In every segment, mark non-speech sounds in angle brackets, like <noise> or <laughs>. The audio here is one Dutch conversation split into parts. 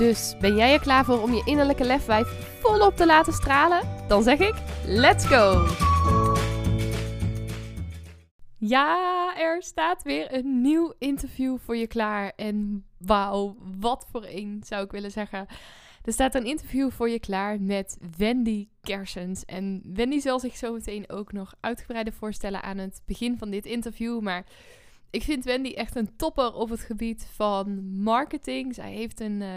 Dus ben jij er klaar voor om je innerlijke lefwijf volop te laten stralen? Dan zeg ik: let's go! Ja, er staat weer een nieuw interview voor je klaar. En wauw, wat voor een zou ik willen zeggen. Er staat een interview voor je klaar met Wendy Kersens. En Wendy zal zich zo meteen ook nog uitgebreider voorstellen aan het begin van dit interview. Maar ik vind Wendy echt een topper op het gebied van marketing. Zij heeft een uh,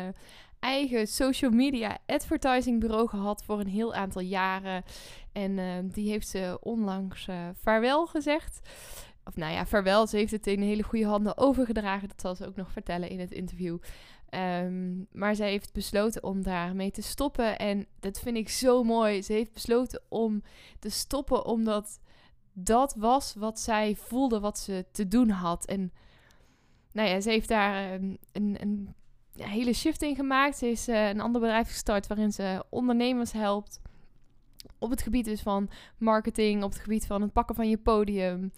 eigen social media advertising bureau gehad voor een heel aantal jaren. En uh, die heeft ze onlangs uh, vaarwel gezegd. Of nou ja, vaarwel. Ze heeft het in hele goede handen overgedragen. Dat zal ze ook nog vertellen in het interview. Um, maar zij heeft besloten om daarmee te stoppen. En dat vind ik zo mooi. Ze heeft besloten om te stoppen omdat dat was wat zij voelde wat ze te doen had. En nou ja, ze heeft daar um, een, een, hele shift in gemaakt. Ze is uh, een ander bedrijf gestart waarin ze ondernemers helpt. Op het gebied dus van marketing, op het gebied van het pakken van je podium.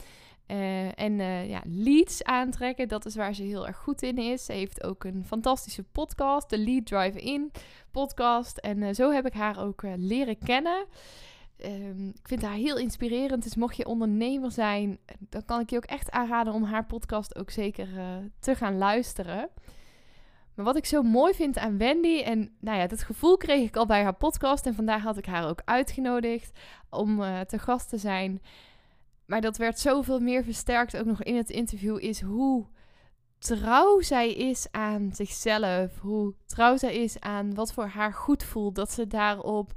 Uh, en uh, ja, leads aantrekken, dat is waar ze heel erg goed in is. Ze heeft ook een fantastische podcast, de Lead Drive In podcast. En zo heb ik haar ook leren kennen. Um, ik vind haar heel inspirerend. Dus mocht je ondernemer zijn, dan kan ik je ook echt aanraden om haar podcast ook zeker te gaan luisteren. Maar wat ik zo mooi vind aan Wendy, en nou ja, dat gevoel kreeg ik al bij haar podcast. En vandaag had ik haar ook uitgenodigd om te gast te zijn. Maar dat werd zoveel meer versterkt ook nog in het interview. Is hoe trouw zij is aan zichzelf. Hoe trouw zij is aan wat voor haar goed voelt. Dat ze daarop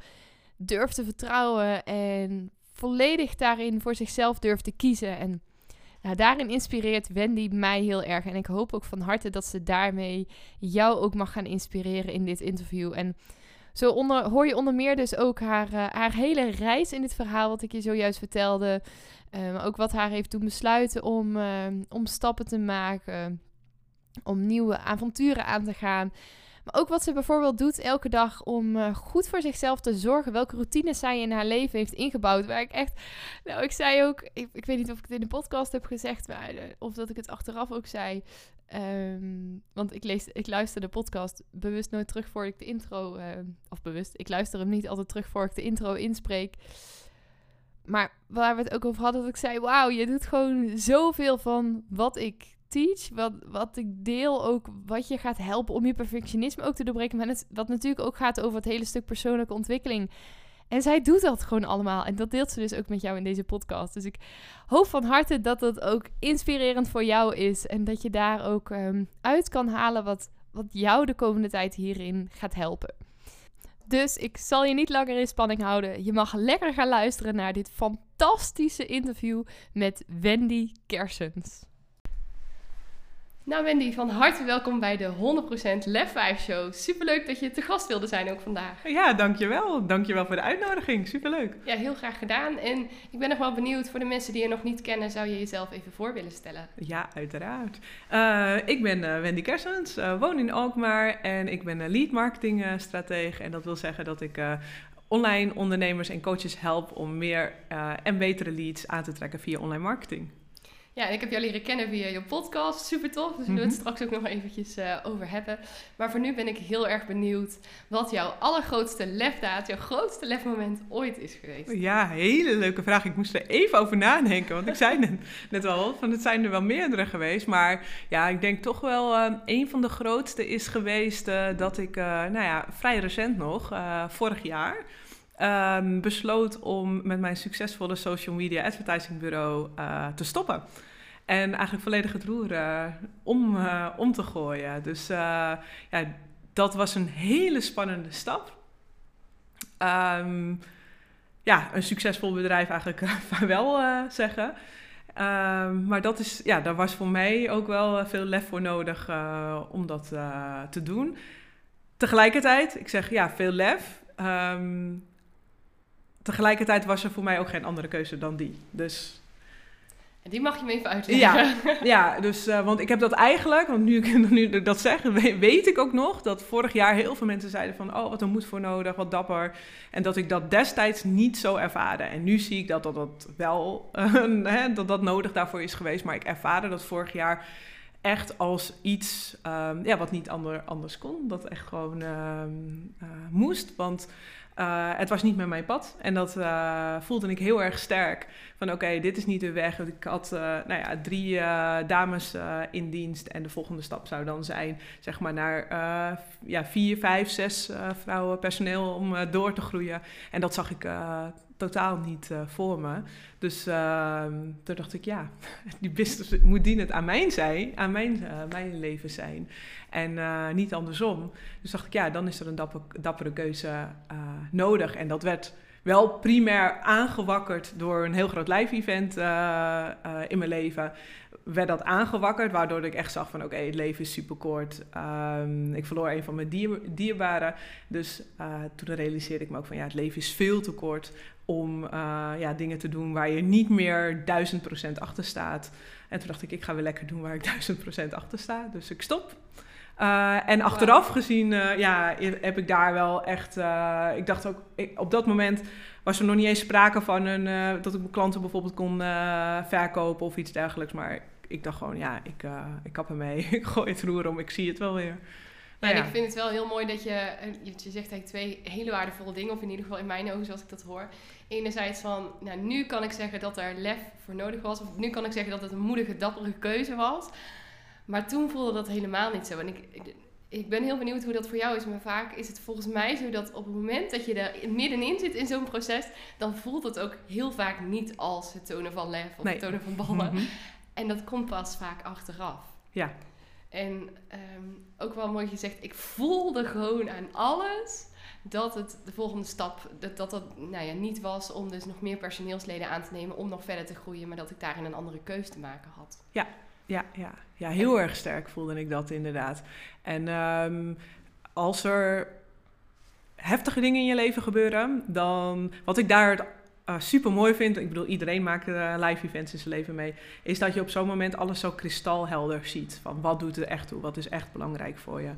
durft te vertrouwen. En volledig daarin voor zichzelf durft te kiezen. En nou, daarin inspireert Wendy mij heel erg. En ik hoop ook van harte dat ze daarmee jou ook mag gaan inspireren in dit interview. En zo onder, hoor je onder meer dus ook haar, uh, haar hele reis in dit verhaal, wat ik je zojuist vertelde. Maar ook wat haar heeft doen besluiten om, uh, om stappen te maken, om nieuwe avonturen aan te gaan. Ook wat ze bijvoorbeeld doet elke dag om uh, goed voor zichzelf te zorgen. Welke routines zij in haar leven heeft ingebouwd. Waar ik echt. Nou, ik zei ook. Ik, ik weet niet of ik het in de podcast heb gezegd. Maar, of dat ik het achteraf ook zei. Um, want ik, lees, ik luister de podcast bewust nooit terug voor ik de intro. Uh, of bewust. Ik luister hem niet altijd terug voor ik de intro inspreek. Maar waar we het ook over hadden, dat ik zei: Wauw, je doet gewoon zoveel van wat ik teach, wat, wat ik deel, ook wat je gaat helpen om je perfectionisme ook te doorbreken. Maar het, wat natuurlijk ook gaat over het hele stuk persoonlijke ontwikkeling. En zij doet dat gewoon allemaal. En dat deelt ze dus ook met jou in deze podcast. Dus ik hoop van harte dat dat ook inspirerend voor jou is. En dat je daar ook um, uit kan halen wat, wat jou de komende tijd hierin gaat helpen. Dus ik zal je niet langer in spanning houden. Je mag lekker gaan luisteren naar dit fantastische interview met Wendy Kersens. Nou Wendy, van harte welkom bij de 100% Lef 5 Show. Superleuk dat je te gast wilde zijn ook vandaag. Ja, dankjewel. Dankjewel voor de uitnodiging. Superleuk. Ja, heel graag gedaan. En ik ben nog wel benieuwd, voor de mensen die je nog niet kennen, zou je jezelf even voor willen stellen? Ja, uiteraard. Uh, ik ben uh, Wendy Kersens, uh, woon in Alkmaar en ik ben lead marketing stratege. En dat wil zeggen dat ik online ondernemers en coaches help om meer en betere leads aan te trekken via online marketing. Ja, en ik heb jou leren kennen via je podcast. Super tof. Dus we zullen het mhm. straks ook nog eventjes uh, over hebben. Maar voor nu ben ik heel erg benieuwd wat jouw allergrootste lefdaad, jouw grootste lefmoment ooit is geweest. Ja, hele leuke vraag. Ik moest er even over nadenken. Want ik zei net, <laughs> net al, van het zijn er wel meerdere geweest. Maar ja, ik denk toch wel uh, een van de grootste is geweest uh, dat ik, nou ja, vrij recent nog, vorig jaar... Um, besloot om met mijn succesvolle social media advertising bureau uh, te stoppen. En eigenlijk volledig het roer uh, om, uh, om te gooien. Dus ja, dat was een hele spannende stap. Um, ja, een succesvol bedrijf eigenlijk <laughs> wel zeggen. Um, maar dat is, ja, daar was voor mij ook wel veel lef voor nodig om dat te doen. Tegelijkertijd, ik zeg ja, veel lef. ehm, tegelijkertijd was er voor mij ook geen andere keuze dan die. Dus die mag je me even uitleggen. Ja, <laughs> ja dus, uh, want ik heb dat eigenlijk, want nu, <laughs> nu ik dat zeg, weet ik ook nog dat vorig jaar heel veel mensen zeiden van, oh, wat er moet voor nodig, wat dapper. En dat ik dat destijds niet zo ervaarde. En nu zie ik dat dat, dat wel, <laughs> uh, dat dat nodig daarvoor is geweest. Maar ik ervaarde dat vorig jaar echt als iets um, ja, wat niet ander, anders kon. Dat echt gewoon um, uh, moest. Want uh, het was niet meer mijn pad. En dat uh, voelde ik heel erg sterk. Van oké, dit is niet de weg. Ik had uh, nou ja, drie dames in dienst. En de volgende stap zou dan zijn, zeg maar, naar ja, vier, vijf, zes vrouwen personeel om door te groeien. En dat zag ik totaal niet uh, voor me. Dus uh, toen dacht ik, ja, <laughs> die business moet dienen aan mijn zijn, aan mijn, uh, mijn leven zijn. En uh, niet andersom. Dus dacht ik, ja, dan is er een dapper, dappere keuze nodig. En dat werd wel primair aangewakkerd door een heel groot live event in mijn leven werd dat aangewakkerd, waardoor ik echt zag van oké, het leven is super kort. Um, ik verloor een van mijn dier, dierbaren. Dus uh, toen realiseerde ik me ook van ja, het leven is veel te kort om uh, ja, dingen te doen waar je niet meer duizend procent achter staat. En toen dacht ik, ik ga weer lekker doen waar ik <laughs> duizend procent achter sta. Dus ik stop. Uh, en achteraf wow. gezien, ja, heb ik daar wel echt. ik dacht ook, ik, op dat moment was er nog niet eens sprake van een, dat ik mijn klanten bijvoorbeeld kon verkopen of iets dergelijks. Maar ik dacht gewoon, ja, ik, uh, ik kap ermee. <laughs> ik gooi het roer om, ik zie het wel weer. Ja, en ik vind het wel heel mooi dat je, je zegt eigenlijk twee hele waardevolle dingen, of in ieder geval in mijn ogen zoals ik dat hoor. Enerzijds van, nou nu kan ik zeggen dat er lef voor nodig was, of nu kan ik zeggen dat het een moedige, dappere keuze was. Maar toen voelde dat helemaal niet zo. En ik, ik ben heel benieuwd hoe dat voor jou is. Maar vaak is het volgens mij zo dat op het moment dat je er middenin zit in zo'n proces, dan voelt het ook heel vaak niet als het tonen van lef of het tonen van ballen. Mm en dat komt pas vaak achteraf. Ja. En um, ook wel mooi gezegd, ik voelde gewoon aan alles dat het de volgende stap, dat dat, dat nou ja, niet was om dus nog meer personeelsleden aan te nemen om nog verder te groeien, maar dat ik daarin een andere keus te maken had. Ja, ja, ja. ja heel erg sterk voelde ik dat inderdaad. En um, als er heftige dingen in je leven gebeuren, dan wat ik daar het uh, super mooi vind, ik bedoel, iedereen maakt uh, live events in zijn leven mee, is dat je op zo'n moment alles zo kristalhelder ziet. Van wat doet er echt toe, wat is echt belangrijk voor je.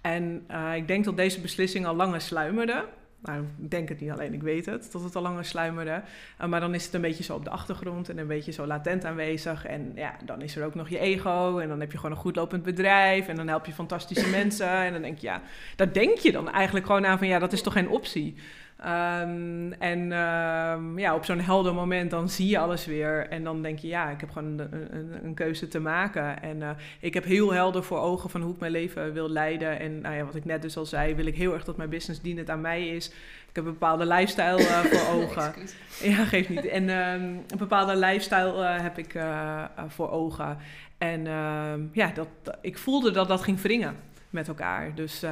En uh, ik denk dat deze beslissing al langer sluimerde. Nou, ik denk het niet alleen, ik weet het, dat het al langer sluimerde. maar dan is het een beetje zo op de achtergrond en een beetje zo latent aanwezig. En ja, dan is er ook nog je ego en dan heb je gewoon een goed lopend bedrijf en dan help je fantastische mensen. En dan denk je, ja, daar denk je dan eigenlijk gewoon aan van, ja, dat is toch geen optie. Um, en um, ja, op zo'n helder moment dan zie je alles weer. En dan denk je, ja, ik heb gewoon een, een, een keuze te maken. En uh, ik heb heel helder voor ogen van hoe ik mijn leven wil leiden. En nou ja, wat ik net dus al zei, wil ik heel erg dat mijn business dienend aan mij is. Ik heb een bepaalde lifestyle uh, voor <coughs> ogen. ja, geeft niet. En um, een bepaalde lifestyle uh, heb ik voor ogen. En ja, dat, ik voelde dat dat ging wringen met elkaar. Dus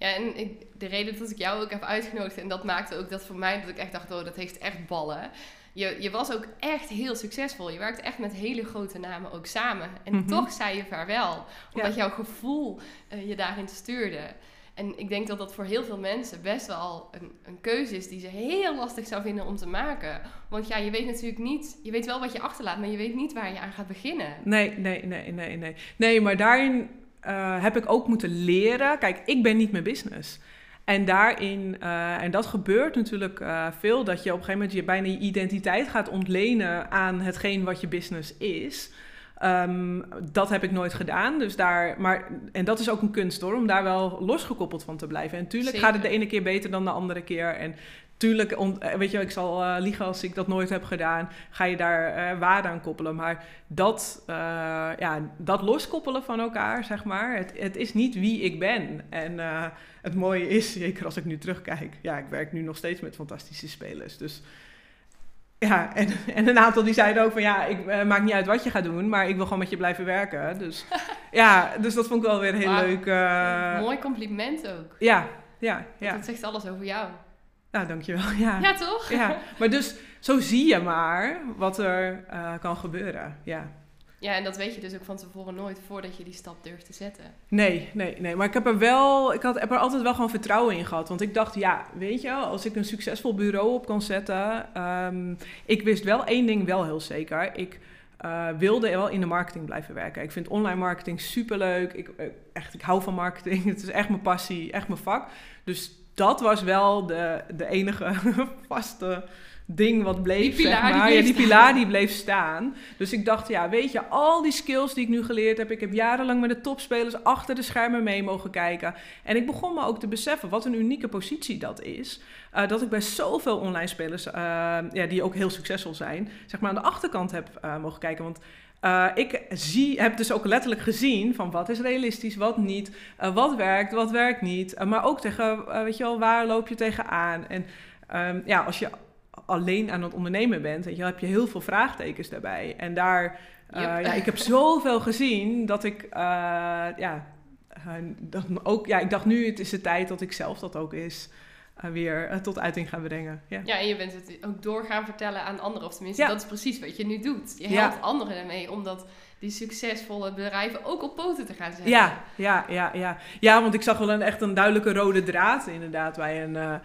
ja, en ik, de reden dat ik jou ook heb uitgenodigd, en dat maakte ook dat voor mij, dat ik echt dacht, oh, dat heeft echt ballen. Je, je was ook echt heel succesvol. Je werkte echt met hele grote namen ook samen. En mm -hmm. toch zei je vaarwel, omdat ja. jouw gevoel uh, je daarin stuurde. En ik denk dat dat voor heel veel mensen best wel een, een keuze is die ze heel lastig zou vinden om te maken. Want ja, je weet natuurlijk niet, je weet wel wat je achterlaat, maar je weet niet waar je aan gaat beginnen. Nee, nee, nee, nee, nee. Nee, maar daarin uh, heb ik ook moeten leren. Kijk, ik ben niet mijn business. En daarin, uh, en dat gebeurt natuurlijk uh, veel, dat je op een gegeven moment je bijna je identiteit gaat ontlenen aan hetgeen wat je business is. Um, dat heb ik nooit gedaan. Dus daar, maar, en dat is ook een kunst hoor, om daar wel losgekoppeld van te blijven. En natuurlijk gaat het de ene keer beter dan de andere keer. En tuurlijk, eh, weet je, ik zal uh, liegen als ik dat nooit heb gedaan. Ga je daar uh, waarde aan koppelen. Maar dat, uh, ja, dat loskoppelen van elkaar, zeg maar. Het, het is niet wie ik ben. En het mooie is, <laughs> zeker als ik nu terugkijk. Ja, ik werk nu nog steeds met fantastische spelers. Dus ja, en, <laughs> en een aantal die zeiden ook van ja, ik uh, maakt niet uit wat je gaat doen, maar ik wil gewoon met je blijven werken. Dus <laughs> ja, dus dat vond ik wel weer heel wow. leuk. Uh... Mooi compliment ook. Ja, ja, ja. Dat zegt alles over jou. Nou, dankjewel. <laughs> Ja, ja toch? Ja, maar dus zo zie je maar wat er uh, kan gebeuren. Ja. Ja, en dat weet je dus ook van tevoren nooit voordat je die stap durft te zetten. Nee, nee, nee. Maar ik heb er wel, ik had, heb er altijd wel gewoon vertrouwen in gehad. Want ik dacht, ja, weet je, als ik een succesvol bureau op kan zetten. Um, ik wist wel één ding wel heel zeker. Ik uh, wilde wel in de marketing blijven werken. Ik vind online marketing superleuk. Ik, eh, echt, ik hou van marketing. <laughs> Het is echt mijn passie, echt mijn vak. Dus dat was wel de, de enige <laughs> vaste ding wat bleef, die zeg maar. Die ja, die pilaar die bleef staan. Dus ik dacht, ja, weet je, al die skills die ik nu geleerd heb... ik heb jarenlang met de topspelers achter de schermen mee mogen kijken. En ik begon me ook te beseffen wat een unieke positie dat is. Uh, dat ik bij zoveel online spelers, uh, ja, die ook heel succesvol zijn... zeg maar aan de achterkant heb uh, mogen kijken. Want uh, ik zie, heb dus ook letterlijk gezien van wat is realistisch, wat niet, uh, wat werkt, wat werkt niet. Uh, maar ook tegen, weet je wel, waar loop je tegenaan? En um, ja, als je alleen aan het ondernemen bent, weet je, heb je heel veel vraagtekens daarbij. En daar, ja, ik heb zoveel gezien dat ik, ja, dat ook, ja, ik dacht nu, het is de tijd dat ik zelf dat ook is. Weer tot uiting gaan brengen. Ja. ja, en je bent het ook door gaan vertellen aan anderen. Of tenminste, ja. dat is precies wat je nu doet. Je helpt ja. anderen ermee omdat die succesvolle bedrijven ook op poten te gaan zetten. Ja, ja, ja, ja. ja want ik zag wel een, echt een duidelijke rode draad inderdaad bij een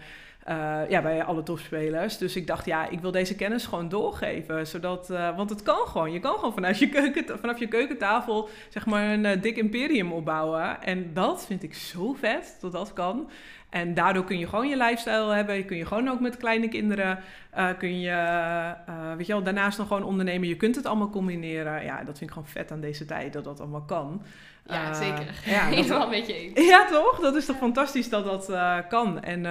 uh, ja, bij alle topspelers. Dus ik dacht, ja, ik wil deze kennis gewoon doorgeven. Zodat, uh, want het kan gewoon. Je kan gewoon vanuit je, keuken, vanaf je keukentafel zeg maar een dik imperium opbouwen. En dat vind ik zo vet, dat dat kan. En daardoor kun je gewoon je lifestyle hebben. Kun je gewoon ook met kleine kinderen. kun je, weet je wel, daarnaast nog gewoon ondernemen. Je kunt het allemaal combineren. Ja, dat vind ik gewoon vet aan deze tijd, dat dat allemaal kan. Ja, uh, zeker. Ja, <laughs> Helemaal een beetje eens. <laughs> Ja, toch? Dat is toch fantastisch dat dat uh, kan. En, uh,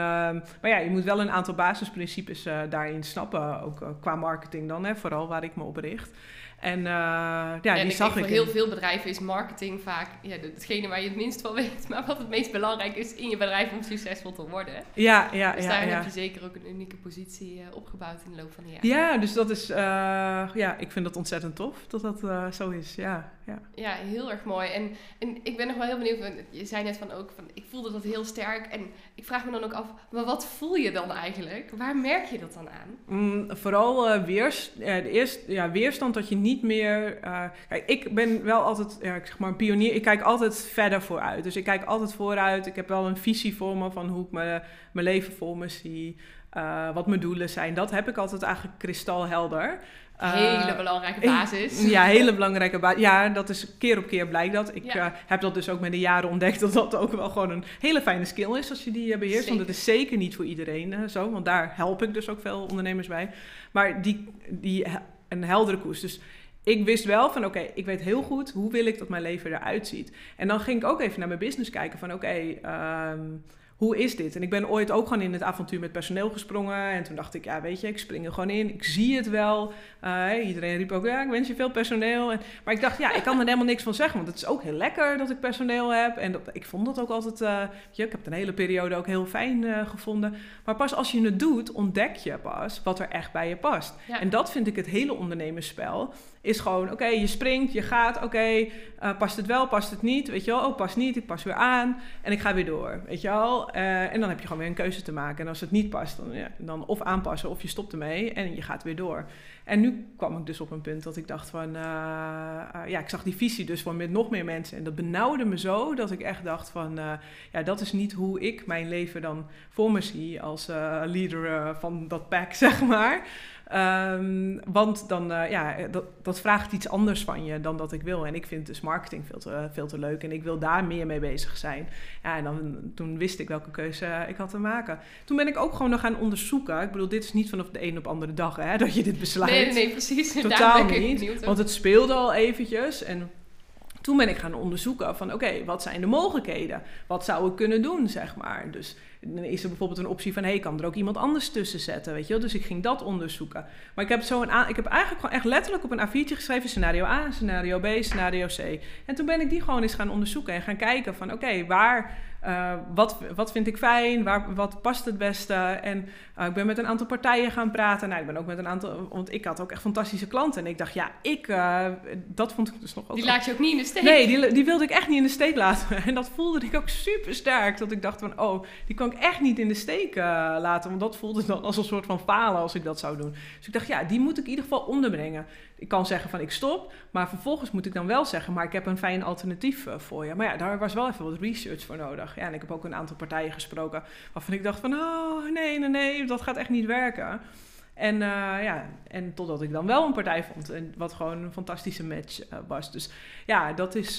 maar ja, je moet wel een aantal basisprincipes eh, daarin snappen. Ook qua marketing dan, hè, vooral waar ik me op richt. En uh, ja, ja, die zag ik. Voor heel veel bedrijven is marketing vaak ja, hetgene waar je het minst van weet. <laughs> Maar wat het meest belangrijk is in je bedrijf om succesvol te worden. Ja, ja, dus ja. daarin ja. heb je zeker ook een unieke positie uh, opgebouwd in de loop van de jaren. Ja, dus dat is, uh, ja, ik vind dat ontzettend tof dat dat zo is. Ja, ja. ja, heel erg mooi. En, en ik ben nog wel heel benieuwd. Je zei net van ook, van, ik voelde dat heel sterk. En ik vraag me dan ook af, maar wat voel je dan eigenlijk? Waar merk je dat dan aan? Mm, vooral weers, de eerste, ja, weerstand dat je niet meer. Uh, kijk, ik ben wel altijd, ja, ik zeg maar, een pionier. Ik kijk altijd verder vooruit. Dus ik kijk altijd vooruit. Ik heb wel een visie voor me van hoe ik me, mijn leven voor me zie. Uh, wat mijn doelen zijn. Dat heb ik altijd eigenlijk kristalhelder. Uh, hele belangrijke basis. <laughs> ja, hele belangrijke basis. Ja, dat is keer op keer blijkt dat. Ik ja. uh, heb dat dus ook met de jaren ontdekt dat dat ook wel gewoon een hele fijne skill is als je die uh, beheerst. Zeker. Want het is zeker niet voor iedereen zo, want daar help ik dus ook veel ondernemers bij. Maar die, die een heldere koers. Dus ik wist wel van oké, okay, ik weet heel goed hoe wil ik dat mijn leven eruit ziet. En dan ging ik ook even naar mijn business kijken van oké, okay, um, hoe is dit? En ik ben ooit ook gewoon in het avontuur met personeel gesprongen. En toen dacht ik, ja, weet je, ik spring er gewoon in. Ik zie het wel. Uh, iedereen riep ook, ja, ik wens je veel personeel. En, maar ik dacht, ja, ik kan er helemaal niks van zeggen. Want het is ook heel lekker dat ik personeel heb. En dat, ik vond dat ook altijd, uh, je, ik heb het een hele periode ook heel fijn uh, gevonden. Maar pas als je het doet, ontdek je pas wat er echt bij je past. Ja. En dat vind ik het hele ondernemersspel. Is gewoon, oké, okay, je springt, je gaat, oké, okay, past het wel, past het niet? Weet je wel, oh, past niet, ik pas weer aan. En ik ga weer door, weet je wel. Uh, en dan heb je gewoon weer een keuze te maken. En als het niet past, dan, ja, dan of aanpassen of je stopt ermee en je gaat weer door. En nu kwam ik dus op een punt dat ik dacht van... Uh, uh, ja, ik zag die visie dus van met nog meer mensen. En dat benauwde me zo dat ik echt dacht van... ja, dat is niet hoe ik mijn leven dan voor me zie als leader van dat pack, <laughs> zeg maar. Um, want dan, uh, ja, dat, dat vraagt iets anders van je dan dat ik wil. En ik vind dus marketing veel te, veel te leuk en ik wil daar meer mee bezig zijn. Ja, en dan, toen wist ik welke keuze ik had te maken. Toen ben ik ook gewoon nog gaan onderzoeken. Ik bedoel, dit is niet vanaf de een op andere dag hè, <laughs> dat je dit besluit. Nee, nee, precies. Totaal niet. Want het speelde al eventjes en toen ben ik gaan onderzoeken van oké, okay, wat zijn de mogelijkheden? Wat zou ik kunnen doen, zeg maar. Dus dan is er bijvoorbeeld een optie van hé, kan er ook iemand anders tussen zetten, weet je wel? Dus ik ging dat onderzoeken. Maar ik heb, zo een ik heb eigenlijk gewoon echt letterlijk op een A4'tje geschreven scenario A, scenario B, scenario C. En toen ben ik die gewoon eens gaan onderzoeken en gaan kijken van oké, waar uh, wat, wat vind ik fijn? Waar, wat past het beste? En uh, ik ben met een aantal partijen gaan praten. Nou, ik ben ook met een aantal... Want ik had ook echt fantastische klanten. En ik dacht, ja, ik... Uh, dat vond ik dus nog ook... Die laat je ook niet in de steek? Nee, die, die wilde ik echt niet in de steek laten. <laughs> En dat voelde ik ook super sterk. Dat ik dacht van, oh, die kan ik echt niet in de steek laten. Want dat voelde dan als een soort van falen als ik dat zou doen. Dus ik dacht, ja, die moet ik in ieder geval onderbrengen. Ik kan zeggen van ik stop, maar vervolgens moet ik dan wel zeggen, maar ik heb een fijn alternatief eh, voor je. Maar ja, daar was wel even wat research voor nodig. Ja, en ik heb ook een aantal partijen gesproken waarvan ik dacht van, oh nee, nee, nee, dat gaat echt niet werken. En, uh, ja, en totdat ik dan wel een partij vond, en wat gewoon een fantastische match uh, was. Dus ja, dat is,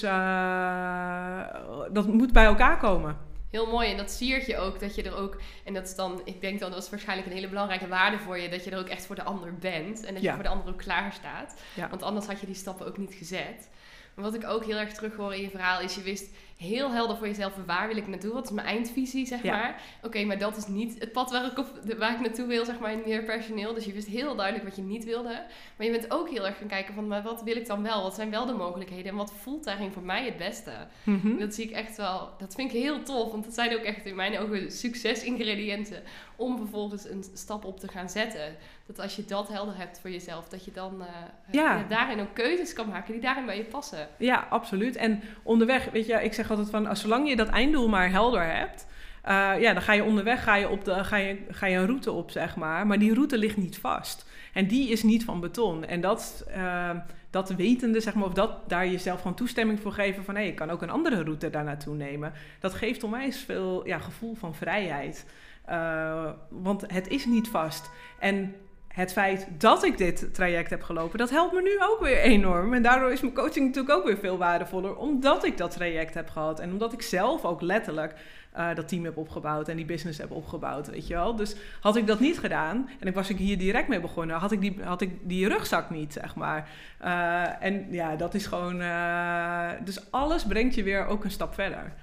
dat moet bij elkaar komen. Heel mooi. En dat siert je ook dat je er ook, en dat is dan, ik denk dan, dat is waarschijnlijk een hele belangrijke waarde voor je, dat je er ook echt voor de ander bent. En dat je voor de ander ook klaar staat. Ja. Want anders had je die stappen ook niet gezet. Maar wat ik ook heel erg terug hoor in je verhaal is, je wist heel helder voor jezelf waar wil ik naartoe, wat is mijn eindvisie, zeg maar. Oké, maar dat is niet het pad waar ik, op, waar ik naartoe wil, zeg maar, in meer personeel. Dus je wist heel duidelijk wat je niet wilde. Maar je bent ook heel erg gaan kijken van, maar wat wil ik dan wel? Wat zijn wel de mogelijkheden? En wat voelt daarin voor mij het beste? Mhm. Dat zie ik echt wel, dat vind ik heel tof, want dat zijn ook echt in mijn ogen succesingrediënten om vervolgens een stap op te gaan zetten. Dat als je dat helder hebt voor jezelf, dat je dan uh, ja. daarin ook keuzes kan maken die daarin bij je passen. Ja, absoluut. En onderweg, weet je, ik zeg altijd van, als zolang je dat einddoel maar helder hebt, uh, ja, dan ga je onderweg ga je op de, ga je, ga je een route op, zeg maar. Maar die route ligt niet vast. En die is niet van beton. En dat, uh, dat wetende, zeg maar, of dat daar jezelf gewoon toestemming voor geven van hé, ik kan ook een andere route daar naartoe nemen. Dat geeft onwijs veel ja, gevoel van vrijheid. Uh, want het is niet vast. En het feit dat ik dit traject heb gelopen, dat helpt me nu ook weer enorm. En daardoor is mijn coaching natuurlijk ook weer veel waardevoller, omdat ik dat traject heb gehad. En omdat ik zelf ook letterlijk uh, dat team heb opgebouwd en die business heb opgebouwd, weet je wel. Dus had ik dat niet gedaan en ik was ik hier direct mee begonnen, had ik die, had ik die rugzak niet, zeg maar. Uh, en ja, dat is gewoon... Uh, dus alles brengt je weer ook een stap verder.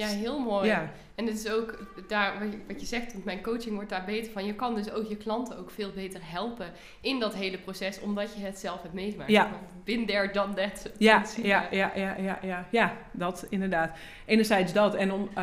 Ja, heel mooi. Ja. En het is ook daar wat je zegt, want mijn coaching wordt daar beter van. Je kan dus ook je klanten ook veel beter helpen in dat hele proces, omdat je het zelf hebt meegemaakt. Ja. Bin there, done that. Ja, <laughs> ja, ja, ja, ja, ja, ja, dat inderdaad. Enerzijds dat en om, uh,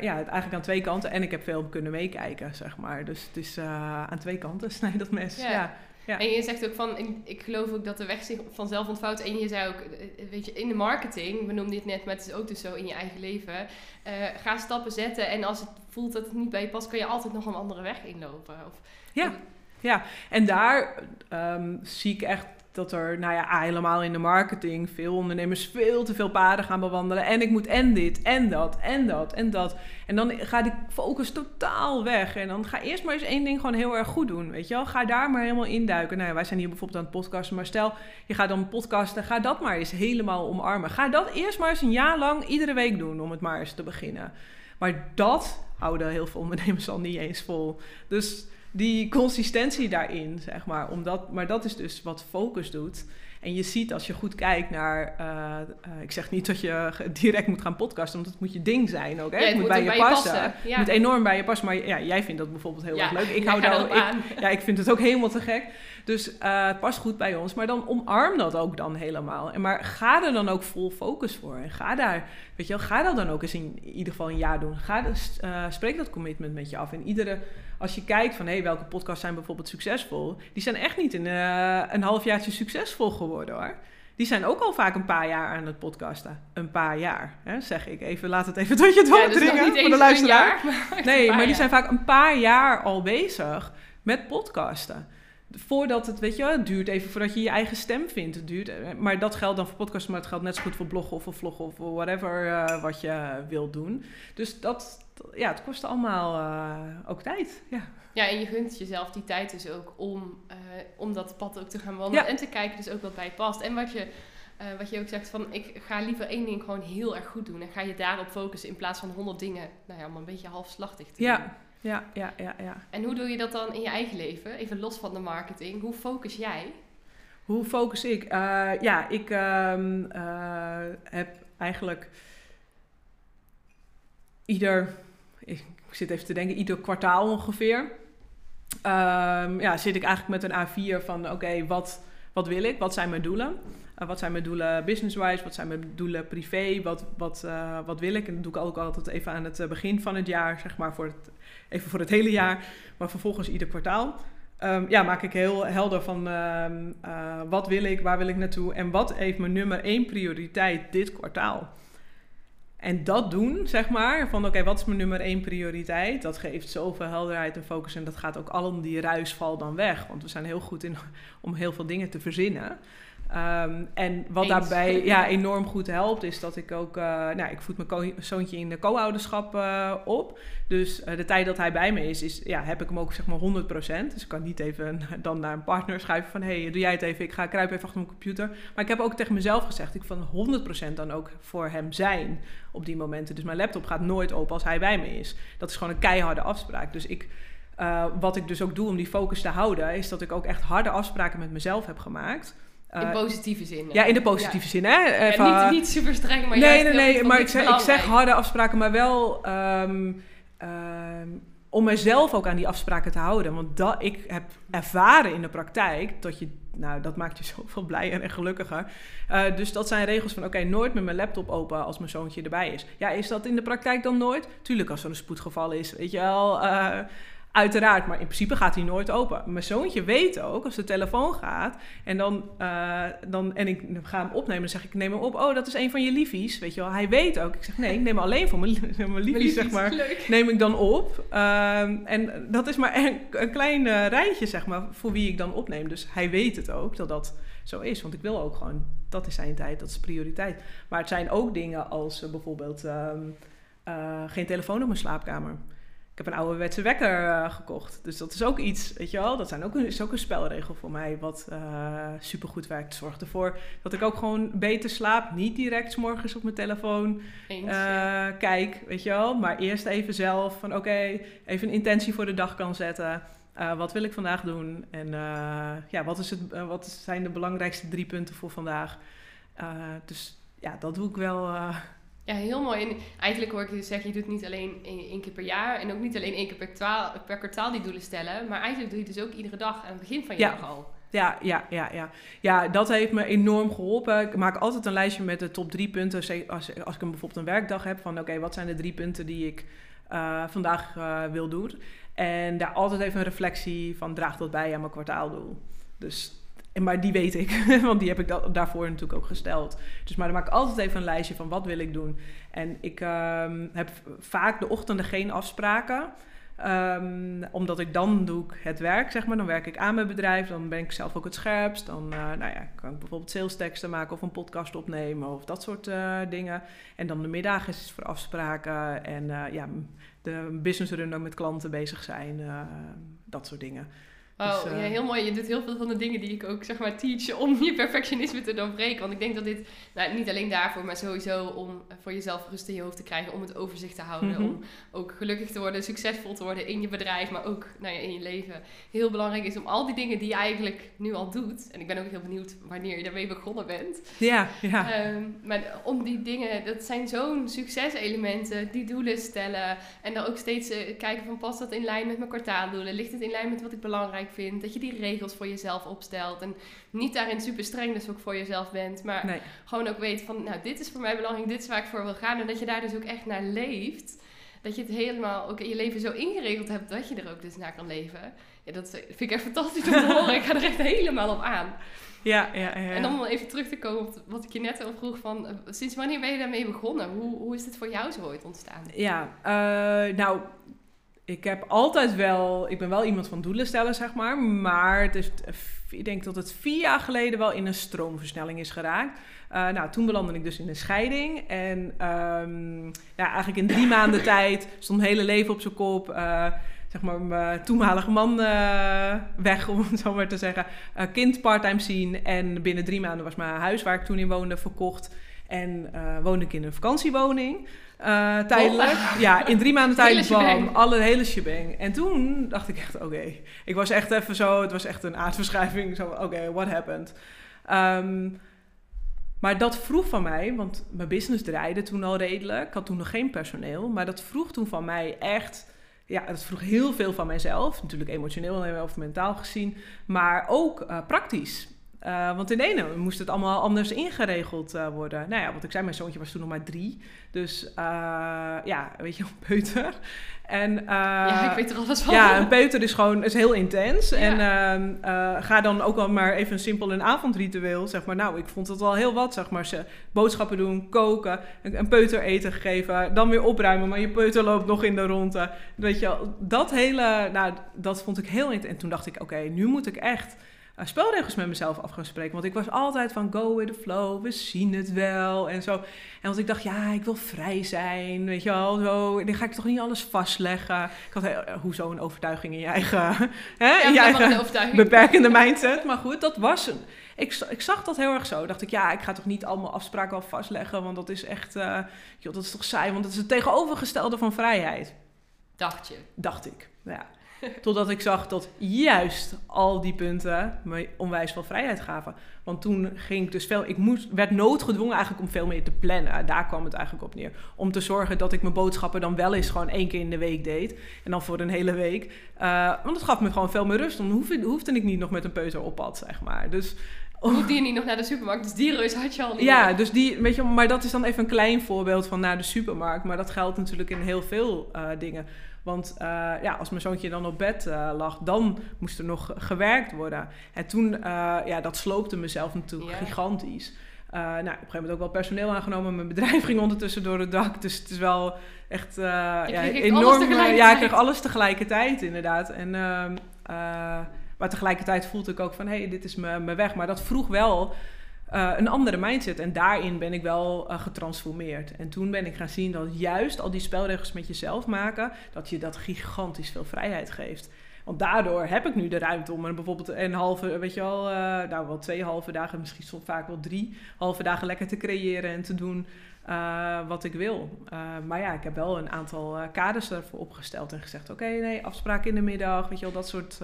ja, eigenlijk aan twee kanten. En ik heb veel kunnen meekijken, zeg maar. Dus het is uh, aan twee kanten <laughs> snijdt dat mes. ja. ja. Ja. En je zegt ook van, ik, ik, geloof ook dat de weg zich vanzelf ontvouwt. En je zei ook, eh, weet je, in de marketing, we noemden dit net, maar het is ook dus zo in je eigen leven. Uh, ga stappen zetten en als het voelt dat het niet bij je past, kan je altijd nog een andere weg inlopen. Of, ja. Ja, en daar um, zie ik echt dat er, nou ja, helemaal in de marketing veel ondernemers veel te veel paden gaan bewandelen. En ik moet en dit, en dat, en dat, en dat. En dan gaat die focus totaal weg. En dan ga eerst maar eens één ding gewoon heel erg goed doen, weet je wel. Ga daar maar helemaal induiken. Nou ja, wij zijn hier bijvoorbeeld aan het podcasten. Maar stel, je gaat dan podcasten, ga dat maar eens helemaal omarmen. Ga dat eerst maar eens een jaar lang iedere week doen, om het maar eens te beginnen. Maar dat houden heel veel ondernemers al niet eens vol. Dus die consistentie daarin, zeg maar. Omdat, maar dat is dus wat focus doet. En je ziet als je goed kijkt naar. Uh, uh, ik zeg niet dat je direct moet gaan podcasten, want het moet je ding zijn ook. Hè? Ja, het, moet, moet bij je bij passen. passen. Ja. Het moet enorm bij je passen. Maar ja, jij vindt dat bijvoorbeeld heel Ja, erg leuk. Ik <laughs> hou daar ik, aan. <laughs> Ja, ik vind het ook helemaal te gek. Dus eh, het past goed bij ons. Maar dan omarm dat ook dan helemaal. En maar ga er dan ook vol focus voor. En ga daar, weet je wel, ga dat dan ook eens in ieder geval een jaar doen. Ga dus, eh, spreek dat commitment met je af. En iedere, als je kijkt van hé, hey, welke podcasts zijn bijvoorbeeld succesvol, die zijn echt niet in eh, een halfjaartje succesvol geworden hoor. Die zijn ook al vaak een paar jaar aan het podcasten. Een paar jaar, hè, zeg ik even. Laat het even tot je Ja, dus doordringen voor de luisteraar. jaar, maar <laughs> Nee, maar die jaar. zijn vaak een paar jaar al bezig met podcasten. Voordat het, weet je, wel, het duurt even voordat je je eigen stem vindt. Het duurt, eh, maar dat geldt dan voor podcasten, maar het geldt net zo goed voor bloggen of voor vloggen of voor whatever eh, wat je wilt doen. Dus dat, ja, het kost allemaal eh, ook tijd. Ja. Ja, en je gunt jezelf die tijd dus ook om, om dat pad ook te gaan wandelen. Ja. En te kijken dus ook wat bij past. En wat je, wat je ook zegt van, ik ga liever één ding gewoon heel erg goed doen. En ga je daarop focussen in plaats van honderd dingen, nou ja, om een beetje halfslachtig te doen. Ja, ja, ja, ja. En hoe doe je dat dan in je eigen leven? Even los van de marketing. Hoe focus jij? Hoe focus ik? Eh, ja, ik ehm, eh, heb eigenlijk ieder, ik zit even te denken, ieder kwartaal ongeveer. ehm, ja, zit ik eigenlijk met een A4 van oké, wat, wat wil ik? Wat zijn mijn doelen? Eh, wat zijn mijn doelen business-wise? Wat zijn mijn doelen privé? Wat, wat, eh, wat wil ik? En dat doe ik ook altijd even aan het eh, begin van het jaar, zeg maar, voor het, even voor het hele jaar. Maar vervolgens ieder kwartaal. Ehm, ja, maak ik heel helder van ehm, eh, wat wil ik, waar wil ik naartoe en wat heeft mijn nummer één prioriteit dit kwartaal. En dat doen, zeg maar, van oké, wat is mijn nummer één prioriteit? Dat geeft zoveel helderheid en focus en dat gaat ook al die ruisval dan weg. Want we zijn heel goed in om heel veel dingen te verzinnen. Ehm, en wat daarbij <laughs> ja, enorm goed helpt, is dat ik ook... Uh, nou, ik voed mijn zoontje in de co-ouderschap uh, op. Dus uh, de tijd dat hij bij me is, is ja, heb ik hem ook zeg maar 100%. Dus ik kan niet even <laughs> dan naar een partner schuiven van... hey, doe jij het even, ik ga kruipen even achter mijn computer. Maar ik heb ook tegen mezelf gezegd, ik van 100% dan ook voor hem zijn op die momenten. Dus mijn laptop gaat nooit open als hij bij me is. Dat is gewoon een keiharde afspraak. Dus ik... wat ik dus ook doe om die focus te houden, is dat ik ook echt harde afspraken met mezelf heb gemaakt in eh, positieve zin. Ja, in de positieve zin. Hè? ja, niet, niet super streng, maar Nee, nee, nee. Maar ik zeg, ik zeg harde afspraken, maar wel um, um, om mezelf ook aan die afspraken te houden. Want dat, ik heb ervaren in de praktijk dat je... Nou, dat maakt je <laughs> zoveel blijer en gelukkiger. Uh, dus dat zijn regels van... Oké, nooit met mijn laptop open als mijn zoontje erbij is. Ja, is dat in de praktijk dan nooit? Tuurlijk, als er een spoedgeval is, weet je wel... Uh, Uiteraard, maar in principe gaat hij nooit open. Mijn zoontje weet ook, als de telefoon gaat en, dan, uh, dan, en ik ga hem opnemen, dan zeg ik, neem hem op. Oh, dat is een van je liefies, weet je wel. Hij weet ook. Ik zeg, nee, ik neem alleen voor mijn, <laughs> mijn liefies, zeg maar. Neem ik dan op. Uh, en dat is maar een, een klein uh, rijtje, zeg maar, voor wie ik dan opneem. Dus hij weet het ook, dat dat zo is. Want ik wil ook gewoon, dat is zijn tijd, dat is prioriteit. Maar het zijn ook dingen als uh, bijvoorbeeld um, geen telefoon op mijn slaapkamer. Ik heb een ouderwetse wekker uh, gekocht. Dus dat is ook iets, weet je wel. Dat zijn ook een, is ook een spelregel voor mij wat uh, supergoed werkt. Zorg ervoor dat ik ook gewoon beter slaap. Niet direct morgens op mijn telefoon Eens, uh, kijk, weet je wel. Maar eerst even zelf van oké, even een intentie voor de dag kan zetten. wat wil ik vandaag doen? En ja, wat, is het, wat zijn de belangrijkste drie punten voor vandaag? dus ja, dat doe ik wel ja, heel mooi. En eigenlijk hoor ik je zeggen, je doet niet alleen één, keer per jaar en ook niet alleen één keer per, twaal, per kwartaal die doelen stellen, maar eigenlijk doe je dus ook iedere dag aan het begin van je ja. dag al. Ja, ja, ja, ja. Ja, dat heeft me enorm geholpen. Ik maak altijd een lijstje met de top drie punten. Als, als ik een, bijvoorbeeld een werkdag heb van oké, wat zijn de drie punten die ik uh, vandaag uh, wil doen? En daar altijd even een reflectie van draagt dat bij aan mijn kwartaaldoel. Dus maar die weet ik, <laughs> want die heb ik daarvoor natuurlijk ook gesteld. Dus maar dan maak ik altijd even een lijstje van wat wil ik doen. En ik um, heb vaak de ochtenden geen afspraken. Um, omdat ik dan doe ik het werk, zeg maar. Dan werk ik aan mijn bedrijf. Dan ben ik zelf ook het scherpst. Dan uh, nou ja, kan ik bijvoorbeeld sales teksten maken of een podcast opnemen of dat soort uh, dingen. En dan de middag is voor afspraken en uh, ja, de business run met klanten bezig zijn. dat soort dingen. Oh, dus, ja, heel mooi. Je doet heel veel van de dingen die ik ook zeg maar teach om je perfectionisme te doorbreken. Want ik denk dat dit, nou, niet alleen daarvoor, maar sowieso om voor jezelf rust in je hoofd te krijgen, om het overzicht te houden, mm -hmm. om ook gelukkig te worden, succesvol te worden in je bedrijf, maar ook nou ja, in je leven. Heel belangrijk is om al die dingen die je eigenlijk nu al doet, en ik ben ook heel benieuwd wanneer je daarmee begonnen bent. Ja, ja. Um, maar om die dingen, dat zijn zo'n succeselementen, die doelen stellen en dan ook steeds uh, kijken van past dat in lijn met mijn kwartaaldoelen, ligt het in lijn met wat ik belangrijk vindt. Dat je die regels voor jezelf opstelt. En niet daarin super streng dus ook voor jezelf bent. Maar gewoon ook weet van, nou, dit is voor mij belangrijk, dit is waar ik voor wil gaan. En dat je daar dus ook echt naar leeft. Dat je het helemaal ook in je leven zo ingeregeld hebt dat je er ook dus naar kan leven. Ja, dat vind ik echt fantastisch om te <laughs> horen. Ik ga er echt helemaal op aan. Ja, ja, ja. En om even terug te komen op wat ik je net al vroeg van... Eh, sinds wanneer ben je daarmee begonnen? Hoe, hoe is dit voor jou zo ooit ontstaan? Ja, uh, nou ik heb altijd wel, ik ben wel iemand van doelen stellen, zeg maar. Maar het is, ik denk dat het vier jaar geleden wel in een stroomversnelling is geraakt. Uh, nou, toen belandde ik dus in een scheiding. En um, ja, eigenlijk in drie <laughs> maanden tijd stond mijn hele leven op zijn kop. Uh, zeg maar, mijn toenmalige man uh, weg, om het zo maar te zeggen. kind parttime zien. En binnen drie maanden was mijn huis waar ik toen in woonde verkocht. En woonde ik in een vakantiewoning. Uh, tijdelijk. Oh. Ja, in drie maanden <laughs> tijd, bam, alle hele shebang. En toen dacht ik echt, oké. Okay. Ik was echt even zo, het was echt een aardverschuiving. Zo, oké, okay, what happened? Um, maar dat vroeg van mij, want mijn business draaide toen al redelijk. Ik had toen nog geen personeel. Maar dat vroeg toen van mij echt... Ja, dat vroeg heel veel van mijzelf. Natuurlijk emotioneel en of mentaal gezien. Maar ook uh, praktisch Uh, want in de ene moest het allemaal anders ingeregeld uh, worden. Nou ja, wat ik zei, mijn zoontje was toen nog maar drie. Dus uh, ja, weet je, <laughs> een peuter. En, ja, ik weet er alles van. Ja, een peuter is gewoon is heel intens. Ja. En ehm, ga dan ook al maar even een simpel een avondritueel. Zeg maar, nou, ik vond het wel heel wat. Zeg maar, ze boodschappen doen, koken, een, een peuter eten geven, dan weer opruimen. Maar je peuter loopt nog in de ronde. Weet je, dat hele, nou, dat vond ik heel intens. En toen dacht ik, oké, okay, nu moet ik echt uh, spelregels met mezelf af gaan spreken. Want ik was altijd van go with the flow, we zien het wel en zo. En want ik dacht, ja, ik wil vrij zijn, weet je wel, zo. Dan ga ik toch niet alles vastleggen. Ik had, uh, hoezo een overtuiging in je eigen, <laughs> hè, ja, in je eigen beperkende mindset. Maar goed, dat was een... Ik, ik zag dat heel erg zo. Dacht ik, ja, ik ga toch niet allemaal afspraken al vastleggen, want dat is echt, uh, joh, dat is toch saai, want dat is het tegenovergestelde van vrijheid. Dacht je? Dacht ik, ja. Totdat ik zag dat juist al die punten me onwijs veel vrijheid gaven. Want toen ging ik dus veel. Ik moest, werd noodgedwongen eigenlijk om veel meer te plannen. Daar kwam het eigenlijk op neer. Om te zorgen dat ik mijn boodschappen dan wel eens gewoon één keer in de week deed. En dan voor een hele week. Uh, want dat gaf me gewoon veel meer rust. Dan hoefde, hoefde ik niet nog met een peuter op pad, zeg maar. Dus <laughs> Hoefde je niet nog naar de supermarkt, dus die reus had je al niet Ja, dus die, weet je, maar dat is dan even een klein voorbeeld van naar de supermarkt. Maar dat geldt natuurlijk in heel veel uh, dingen. Want uh, ja, als mijn zoontje dan op bed uh, lag, dan moest er nog gewerkt worden. En toen, uh, ja, dat sloopte mezelf natuurlijk yeah. gigantisch. nou, op een gegeven moment ook wel personeel aangenomen. Mijn bedrijf <laughs> ging ondertussen door het dak. Dus het is wel echt ja, enorm. Ja, ik kreeg alles tegelijkertijd, inderdaad. En, ehm, maar tegelijkertijd voelde ik ook van, hé, hey, dit is mijn weg. Maar dat vroeg wel uh, een andere mindset. En daarin ben ik wel uh, getransformeerd. En toen ben ik gaan zien dat juist al die spelregels met jezelf maken, dat je dat gigantisch veel vrijheid geeft. Want daardoor heb ik nu de ruimte om er bijvoorbeeld een halve, weet je wel, uh, nou wel twee halve dagen, misschien soms vaak wel drie halve dagen lekker te creëren en te doen wat ik wil. maar ja, ik heb wel een aantal kaders ervoor opgesteld en gezegd: oké, nee, afspraken in de middag, weet je wel, dat soort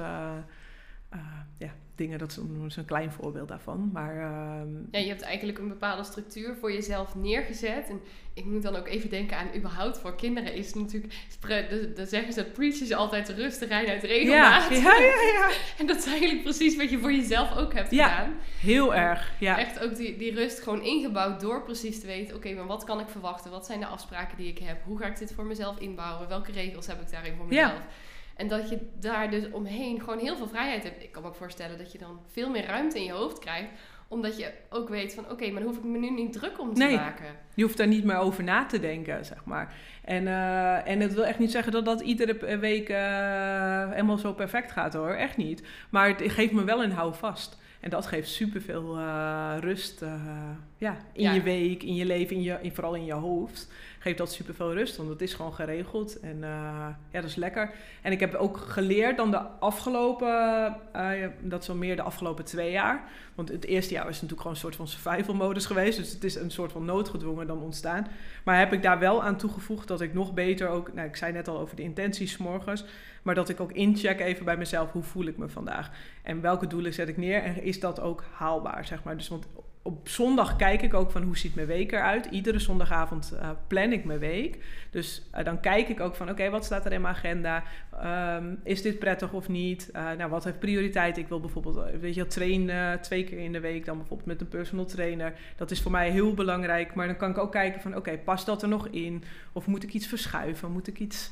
dingen. Dat is een, klein voorbeeld daarvan. Maar, uh... ja, je hebt eigenlijk een bepaalde structuur voor jezelf neergezet. En ik moet dan ook even denken aan überhaupt voor kinderen is natuurlijk... Dan zeggen ze, preachen ze altijd rustig rijden uit regelmaat. Ja, ja, ja, ja. <laughs> en dat is eigenlijk precies wat je voor jezelf ook hebt ja, gedaan. heel erg, ja. Echt ook die, die rust gewoon ingebouwd door precies te weten... Oké, maar wat kan ik verwachten? Wat zijn de afspraken die ik heb? Hoe ga ik dit voor mezelf inbouwen? Welke regels heb ik daarin voor mezelf? Ja. En dat je daar dus omheen gewoon heel veel vrijheid hebt. Ik kan me ook voorstellen dat je dan veel meer ruimte in je hoofd krijgt. Omdat je ook weet van oké, maar dan hoef ik me nu niet druk om te nee, maken. Je hoeft daar niet meer over na te denken, zeg maar. En, uh, en het wil echt niet zeggen dat dat iedere week uh, helemaal zo perfect gaat hoor. Echt niet. Maar het geeft me wel een houvast. En dat geeft superveel uh, rust ja, in ja. je week, in je leven, in je, in, vooral in je hoofd geeft dat super veel rust. Want het is gewoon geregeld. En uh, ja, dat is lekker. En ik heb ook geleerd dan de afgelopen, uh, dat is al meer de afgelopen twee jaar. Want het eerste jaar was natuurlijk gewoon een soort van survival modus geweest. Dus het is een soort van noodgedwongen dan ontstaan. Maar heb ik daar wel aan toegevoegd dat ik nog beter ook, nou ik zei net al over de intenties morgens. Maar dat ik ook incheck even bij mezelf, hoe voel ik me vandaag? En welke doelen zet ik neer? En is dat ook haalbaar, zeg maar? Dus want op zondag kijk ik ook van hoe ziet mijn week eruit. Iedere zondagavond uh, plan ik mijn week. Dus uh, dan kijk ik ook van oké, wat staat er in mijn agenda? Um, is dit prettig of niet? Uh, nou, wat heeft prioriteit? Ik wil bijvoorbeeld, weet je, trainen twee keer in de week dan bijvoorbeeld met een personal trainer. Dat is voor mij heel belangrijk. Maar dan kan ik ook kijken van oké, past dat er nog in? Of moet ik iets verschuiven? Moet ik iets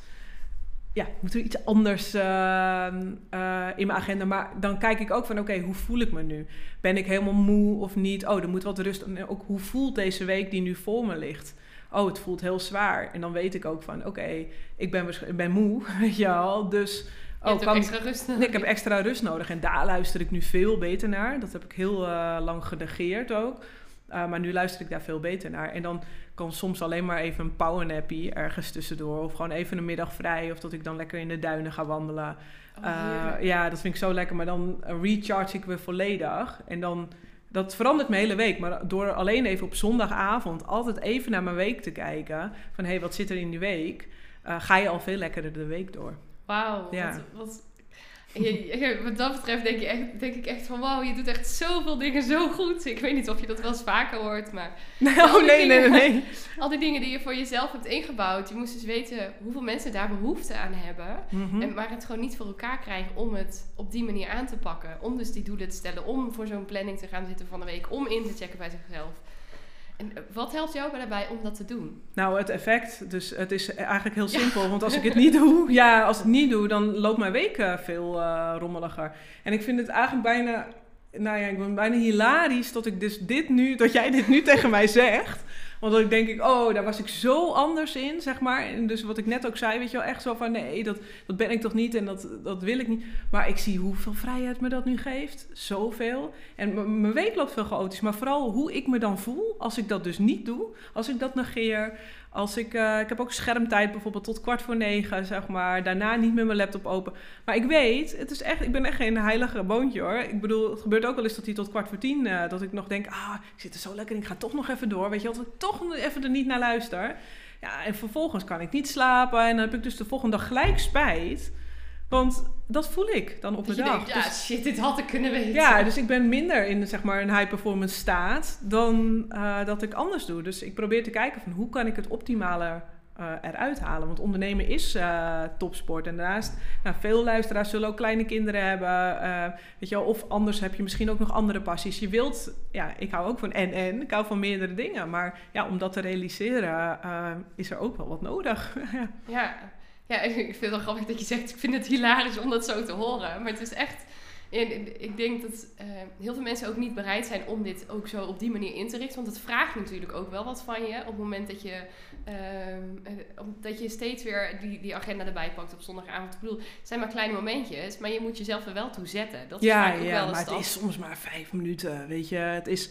ja, moet er iets anders uh, uh, in mijn agenda. Maar dan kijk ik ook van, oké, hoe voel ik me nu? Ben ik helemaal moe of niet? Oh, er moet wat rust. En ook hoe voelt deze week die nu voor me ligt? Oh, het voelt heel zwaar. En dan weet ik ook van, oké, ik, ben ik ben moe, <laughs> weet je wel. Dus... Oh, kan, extra rust nodig. Ik heb extra rust nodig. En daar luister ik nu veel beter naar. Dat heb ik heel uh, lang genegeerd ook. Uh, maar nu luister ik daar veel beter naar. En dan kan soms alleen maar even een powernappy ergens tussendoor. Of gewoon even een middag vrij. Of dat ik dan lekker in de duinen ga wandelen. Oh, uh, ja, dat vind ik zo lekker. Maar dan recharge ik weer volledig. En dan, dat verandert mijn hele week. Maar door alleen even op zondagavond altijd even naar mijn week te kijken. Van hé, hey, wat zit er in die week? Uh, ga je al veel lekkerder de week door. Wauw, ja. wat, wat wat dat betreft denk, je echt, denk ik echt van wauw, je doet echt zoveel dingen zo goed. Ik weet niet of je dat wel eens vaker hoort, maar... Nee, oh, nee, nee, nee, <laughs> Al die dingen die je voor jezelf hebt ingebouwd. Je moest dus weten hoeveel mensen daar behoefte aan hebben. Mhm. en, maar het gewoon niet voor elkaar krijgen om het op die manier aan te pakken. Om dus die doelen te stellen. Om voor zo'n planning te gaan zitten van de week. Om in te checken bij zichzelf. En eh, wat helpt jou daarbij om dat te doen? Nou, het effect. Dus het is eigenlijk heel simpel. Want als ik het niet doe, ja, als ik het niet doe, dan loopt mijn week uh, veel uh, rommeliger. En ik vind het eigenlijk bijna, nou ja, ik ben bijna hilarisch dat ik dus dit nu, dat jij dit nu tegen mij zegt. Want dan denk ik, oh, daar was ik zo anders in, zeg maar. En dus wat ik net ook zei, weet je wel, echt zo van, nee, dat, dat ben ik toch niet en dat, dat wil ik niet. Maar ik zie hoeveel vrijheid me dat nu geeft. Zoveel. En mijn week loopt veel chaotisch. Maar vooral hoe ik me dan voel als ik dat dus niet doe. Als ik dat negeer. Als ik, uh, ik heb ook schermtijd bijvoorbeeld tot kwart voor negen, zeg maar. Daarna niet met mijn laptop open. Maar ik weet, het is echt, ik ben echt geen heilige boontje hoor. Ik bedoel, het gebeurt ook wel eens dat hij tot kwart voor tien, uh, dat ik nog denk, ah, ik zit er zo lekker in, ik ga toch nog even door. Weet je, dat ik toch even er niet naar luister. Ja, en vervolgens kan ik niet slapen en dan heb ik dus de volgende dag gelijk spijt. Want dat voel ik dan op de dag. ja, dus, shit, dit had ik kunnen weten. Ja, dus ik ben minder in zeg maar, een high performance staat dan uh, dat ik anders doe. Dus ik probeer te kijken van hoe kan ik het optimale uh, eruit halen. Want ondernemen is uh, topsport. En daarnaast, nou, veel luisteraars zullen ook kleine kinderen hebben. weet je wel, of anders heb je misschien ook nog andere passies. Je wilt, ja, ik hou ook van en en. Ik hou van meerdere dingen. Maar ja, om dat te realiseren is er ook wel wat nodig. <laughs> ja. Ja, <laughs> ik vind het wel grappig dat je zegt, ik vind het hilarisch om dat zo te horen. Maar het is echt, ik denk dat uh, heel veel mensen ook niet bereid zijn om dit ook zo op die manier in te richten. Want het vraagt natuurlijk ook wel wat van je op het moment dat je, uh, dat je steeds weer die, die agenda erbij pakt op zondagavond. Ik bedoel, het zijn maar kleine momentjes, maar je moet jezelf er wel toe zetten. Dat is ja, ook ja, wel maar het is soms maar vijf minuten, weet je. Het is...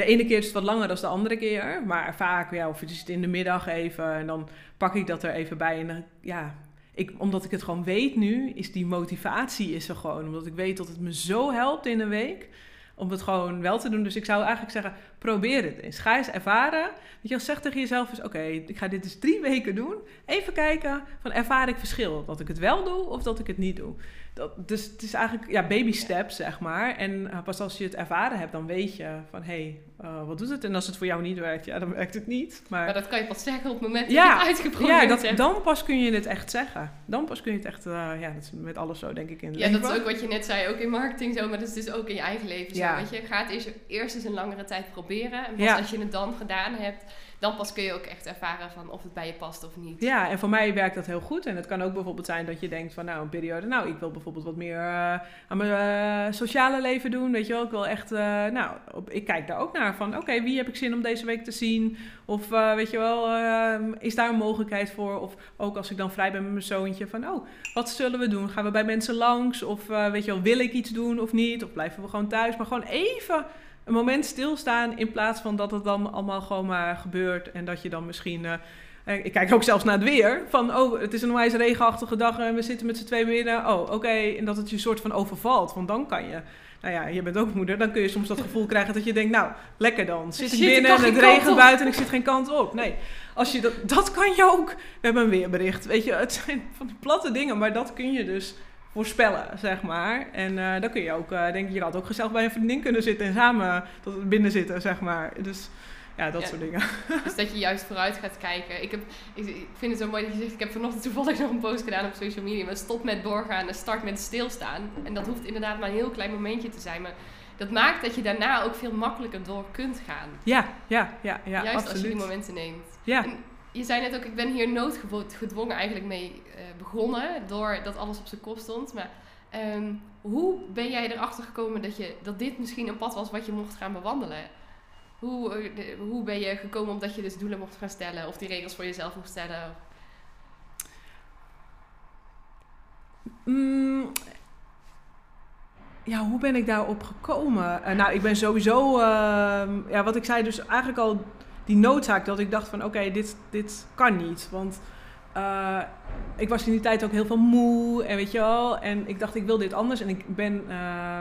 De ene keer is het wat langer dan de andere keer. Maar vaak, ja, of het is in de middag even. En dan pak ik dat er even bij. En ja, ik, omdat ik het gewoon weet nu, is die motivatie is er gewoon. Omdat ik weet dat het me zo helpt in een week om het gewoon wel te doen. Dus ik zou eigenlijk zeggen, probeer het eens. Ga eens ervaren. Weet je, zeg tegen jezelf eens, oké, ik ga dit dus drie weken doen. Even kijken, van ervaar ik verschil? Dat ik het wel doe of dat ik het niet doe. Dat, dus het is eigenlijk ja, baby steps, zeg maar. En uh, pas als je het ervaren hebt, dan weet je van... hé, hey, uh, wat doet het? En als het voor jou niet werkt, ja, dan werkt het niet. Maar, maar dat kan je pas zeggen op het moment dat ja, je het uitgeprobeerd ja, dat, hebt. dan pas kun je het echt zeggen. Dan pas kun je het echt... Uh, ja, dat is met alles zo, denk ik, in Ja, leven. dat is ook wat je net zei, ook in marketing zo... maar dat is dus ook in je eigen leven zo, weet je. Ga het eerst, eerst eens een langere tijd proberen. En pas als je het dan gedaan hebt dan pas kun je ook echt ervaren van of het bij je past of niet. Ja, en voor mij werkt dat heel goed. En het kan ook bijvoorbeeld zijn dat je denkt van nou, een periode, nou, ik wil bijvoorbeeld wat meer uh, aan mijn uh, sociale leven doen. Weet je wel, ik wil echt, uh, nou, ik kijk daar ook naar van oké, wie heb ik zin om deze week te zien? Of weet je wel, ehm, is daar een mogelijkheid voor? Of ook als ik dan vrij ben met mijn zoontje van oh, wat zullen we doen? Gaan we bij mensen langs? Of weet je wel, wil ik iets doen of niet? Of blijven we gewoon thuis? Maar gewoon even een moment stilstaan in plaats van dat het dan allemaal gewoon maar gebeurt en dat je dan misschien... Uh, ik kijk ook zelfs naar het weer. Van, oh, het is een wijze regenachtige dag en we zitten met z'n twee binnen. Oh, oké. En dat het je soort van overvalt. Want dan kan je... Nou ja, je bent ook moeder. Dan kun je soms dat gevoel krijgen dat je denkt... Nou, lekker dan. Zit ik binnen en het regent buiten en ik zit geen kant op. Nee, als je dat, dat kan je ook. We hebben een weerbericht. Weet je, het zijn van die platte dingen. Maar dat kun je dus voorspellen, zeg maar. En uh, dan kun je ook, uh, denk ik, je had ook gezellig bij een vriendin kunnen zitten en samen tot binnen zitten, zeg maar. Dus ja, dat soort dingen. <laughs> Dus dat je juist vooruit gaat kijken. Ik, heb, ik, vind het zo mooi dat je zegt, ik heb vanochtend toevallig nog een post gedaan op social media. Maar stop met doorgaan en start met stilstaan. En dat hoeft inderdaad maar een heel klein momentje te zijn. Maar dat maakt dat je daarna ook veel makkelijker door kunt gaan. Ja, ja, ja, ja Juist als je die momenten neemt. Ja je zei net ook, ik ben hier noodgedwongen eigenlijk mee uh, begonnen, doordat alles op zijn kop stond. Maar um, hoe ben jij erachter gekomen dat, je, dat dit misschien een pad was wat je mocht gaan bewandelen? Hoe, de, hoe ben je gekomen omdat je dus doelen mocht gaan stellen of die regels voor jezelf mocht stellen? Mm, ja, hoe ben ik daarop gekomen? Uh, nou, ik ben sowieso, ehm, ja, wat ik zei, dus eigenlijk al die noodzaak dat ik dacht van oké, dit, dit kan niet. Want uh, ik was in die tijd ook heel veel moe en weet je wel. En ik dacht ik wil dit anders. En ik ben, uh,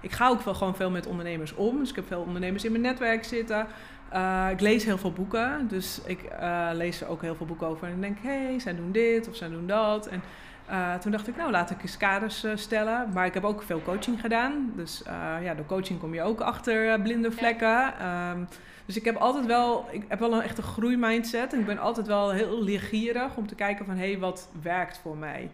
ik ga ook wel gewoon veel met ondernemers om. Dus ik heb veel ondernemers in mijn netwerk zitten. Uh, ik lees heel veel boeken. Dus ik uh, lees er ook heel veel boeken over. En ik denk, hé, hey, zij doen dit of zij doen dat. En Uh, toen dacht ik, nou laat ik eens kaders stellen. Maar ik heb ook veel coaching gedaan. Dus ja, door coaching kom je ook achter blinde vlekken. Um, dus ik heb altijd wel, ik heb wel een echte groeimindset. En ik ben altijd wel heel leergierig om te kijken van, hé, hey, wat werkt voor mij?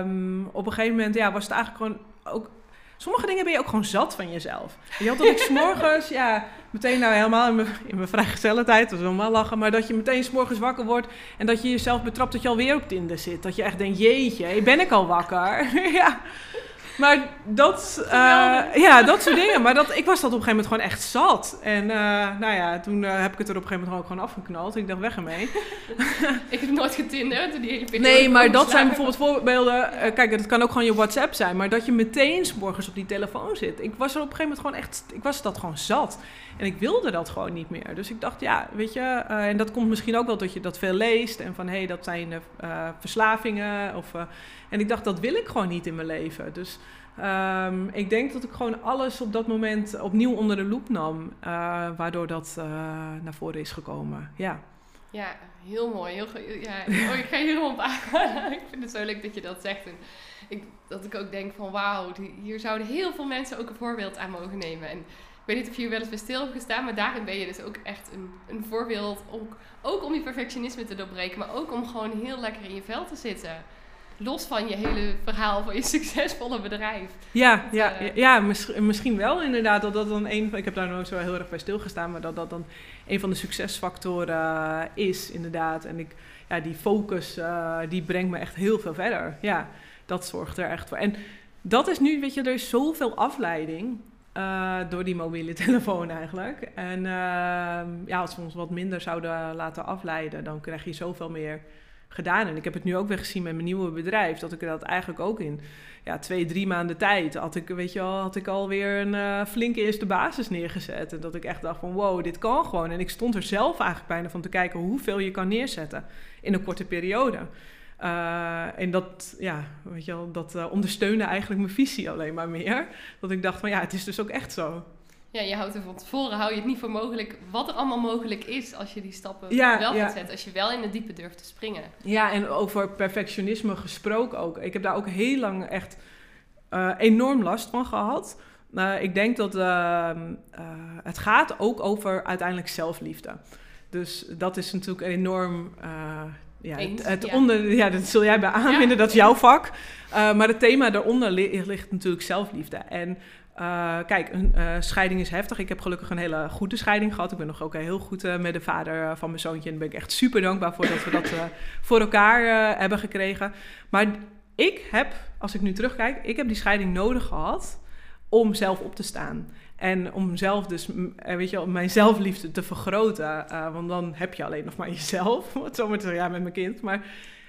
Um, op een gegeven moment ja, was het eigenlijk gewoon ook sommige dingen ben je ook gewoon zat van jezelf. Je had dat ik <laughs> s'morgens, ja, meteen nou helemaal in mijn, in mijn vrijgezelle tijd, dat is wel lachen, maar dat je meteen s'morgens wakker wordt en dat je jezelf betrapt dat je alweer op Tinder zit. Dat je echt denkt, jeetje, ben ik al wakker? <laughs> ja. Maar dat, uh, ja, dat soort dingen. Maar dat, ik was dat op een gegeven moment gewoon echt zat. En uh, nou ja, toen uh, heb ik het er op een gegeven moment ook gewoon afgeknald. Ik dacht, weg ermee. <laughs> ik heb nooit getinderd, die hele Nee, maar dat zijn bijvoorbeeld voorbeelden. kijk, dat kan ook gewoon je WhatsApp zijn. Maar dat je meteen s morgens op die telefoon zit. Ik was er op een gegeven moment gewoon echt, ik was dat gewoon zat. En ik wilde dat gewoon niet meer. Dus ik dacht, ja, weet je, en dat komt misschien ook wel dat je dat veel leest. En van, hé, hey, dat zijn verslavingen. Of, en ik dacht, dat wil ik gewoon niet in mijn leven. Dus um, ik denk dat ik gewoon alles op dat moment opnieuw onder de loep nam. Uh, waardoor dat uh, naar voren is gekomen. Ja. Ja, heel mooi. Heel, ja, oh, ik ga hier helemaal aan. ik vind het zo leuk dat je dat zegt. En ik, dat ik ook denk van wauw, hier zouden heel veel mensen ook een voorbeeld aan mogen nemen. En weet niet of je hier wel eens bij stil hebt gestaan, maar daarin ben je dus ook echt een, een voorbeeld. Ook, ook om je perfectionisme te doorbreken, maar ook om gewoon heel lekker in je vel te zitten los van je hele verhaal van je <laughs> succesvolle bedrijf. Ja, ja, uh, ja misschien wel inderdaad. Dat dat dan een, ik heb daar nooit zo heel erg bij stilgestaan, maar dat dat dan een van de succesfactoren is inderdaad. En ik, ja, die focus, uh, die brengt me echt heel veel verder. Ja, dat zorgt er echt voor. En dat is nu, weet je, er is zoveel afleiding. Uh, door die mobiele <laughs> telefoon eigenlijk. En uh, ja, als we ons wat minder zouden laten afleiden, dan krijg je zoveel meer gedaan. En ik heb het nu ook weer gezien met mijn nieuwe bedrijf. Dat ik dat eigenlijk ook in ja, twee, drie maanden tijd had ik, weet je wel, had ik alweer een uh, flinke eerste basis neergezet. En dat ik echt dacht van wow, dit kan gewoon. En ik stond er zelf eigenlijk bijna van te kijken hoeveel je kan neerzetten in een korte periode. Uh, en dat, ja, weet je wel, dat uh, ondersteunde eigenlijk mijn visie alleen maar meer. Dat ik dacht van ja, het is dus ook echt zo ja, je houdt er van tevoren, hou je het niet voor mogelijk wat er allemaal mogelijk is als je die stappen wel gaat zetten. Als je wel in het diepe durft te springen. Ja, en over perfectionisme gesproken ook. Ik heb daar ook heel lang echt uh, enorm last van gehad. Uh, ik denk dat uh, het gaat ook over uiteindelijk zelfliefde. Dus dat is natuurlijk enorm. Ja, het, het ja. Onder, ja, dat zul jij bij aanvinden, dat is jouw vak. maar het thema daaronder ligt natuurlijk zelfliefde. En uh, kijk, een uh, scheiding is heftig. Ik heb gelukkig een hele goede scheiding gehad. Ik ben nog ook heel goed met de vader van mijn zoontje. En daar ben ik echt super dankbaar voor dat we dat voor elkaar hebben gekregen. Maar ik heb, als ik nu terugkijk, ik heb die scheiding nodig gehad om zelf op te staan. En om zelf dus, weet je, mijn zelfliefde te vergroten. want dan heb je alleen nog maar <laughs> jezelf. Wat zo maar te zeggen, ja, met mijn kind. Maar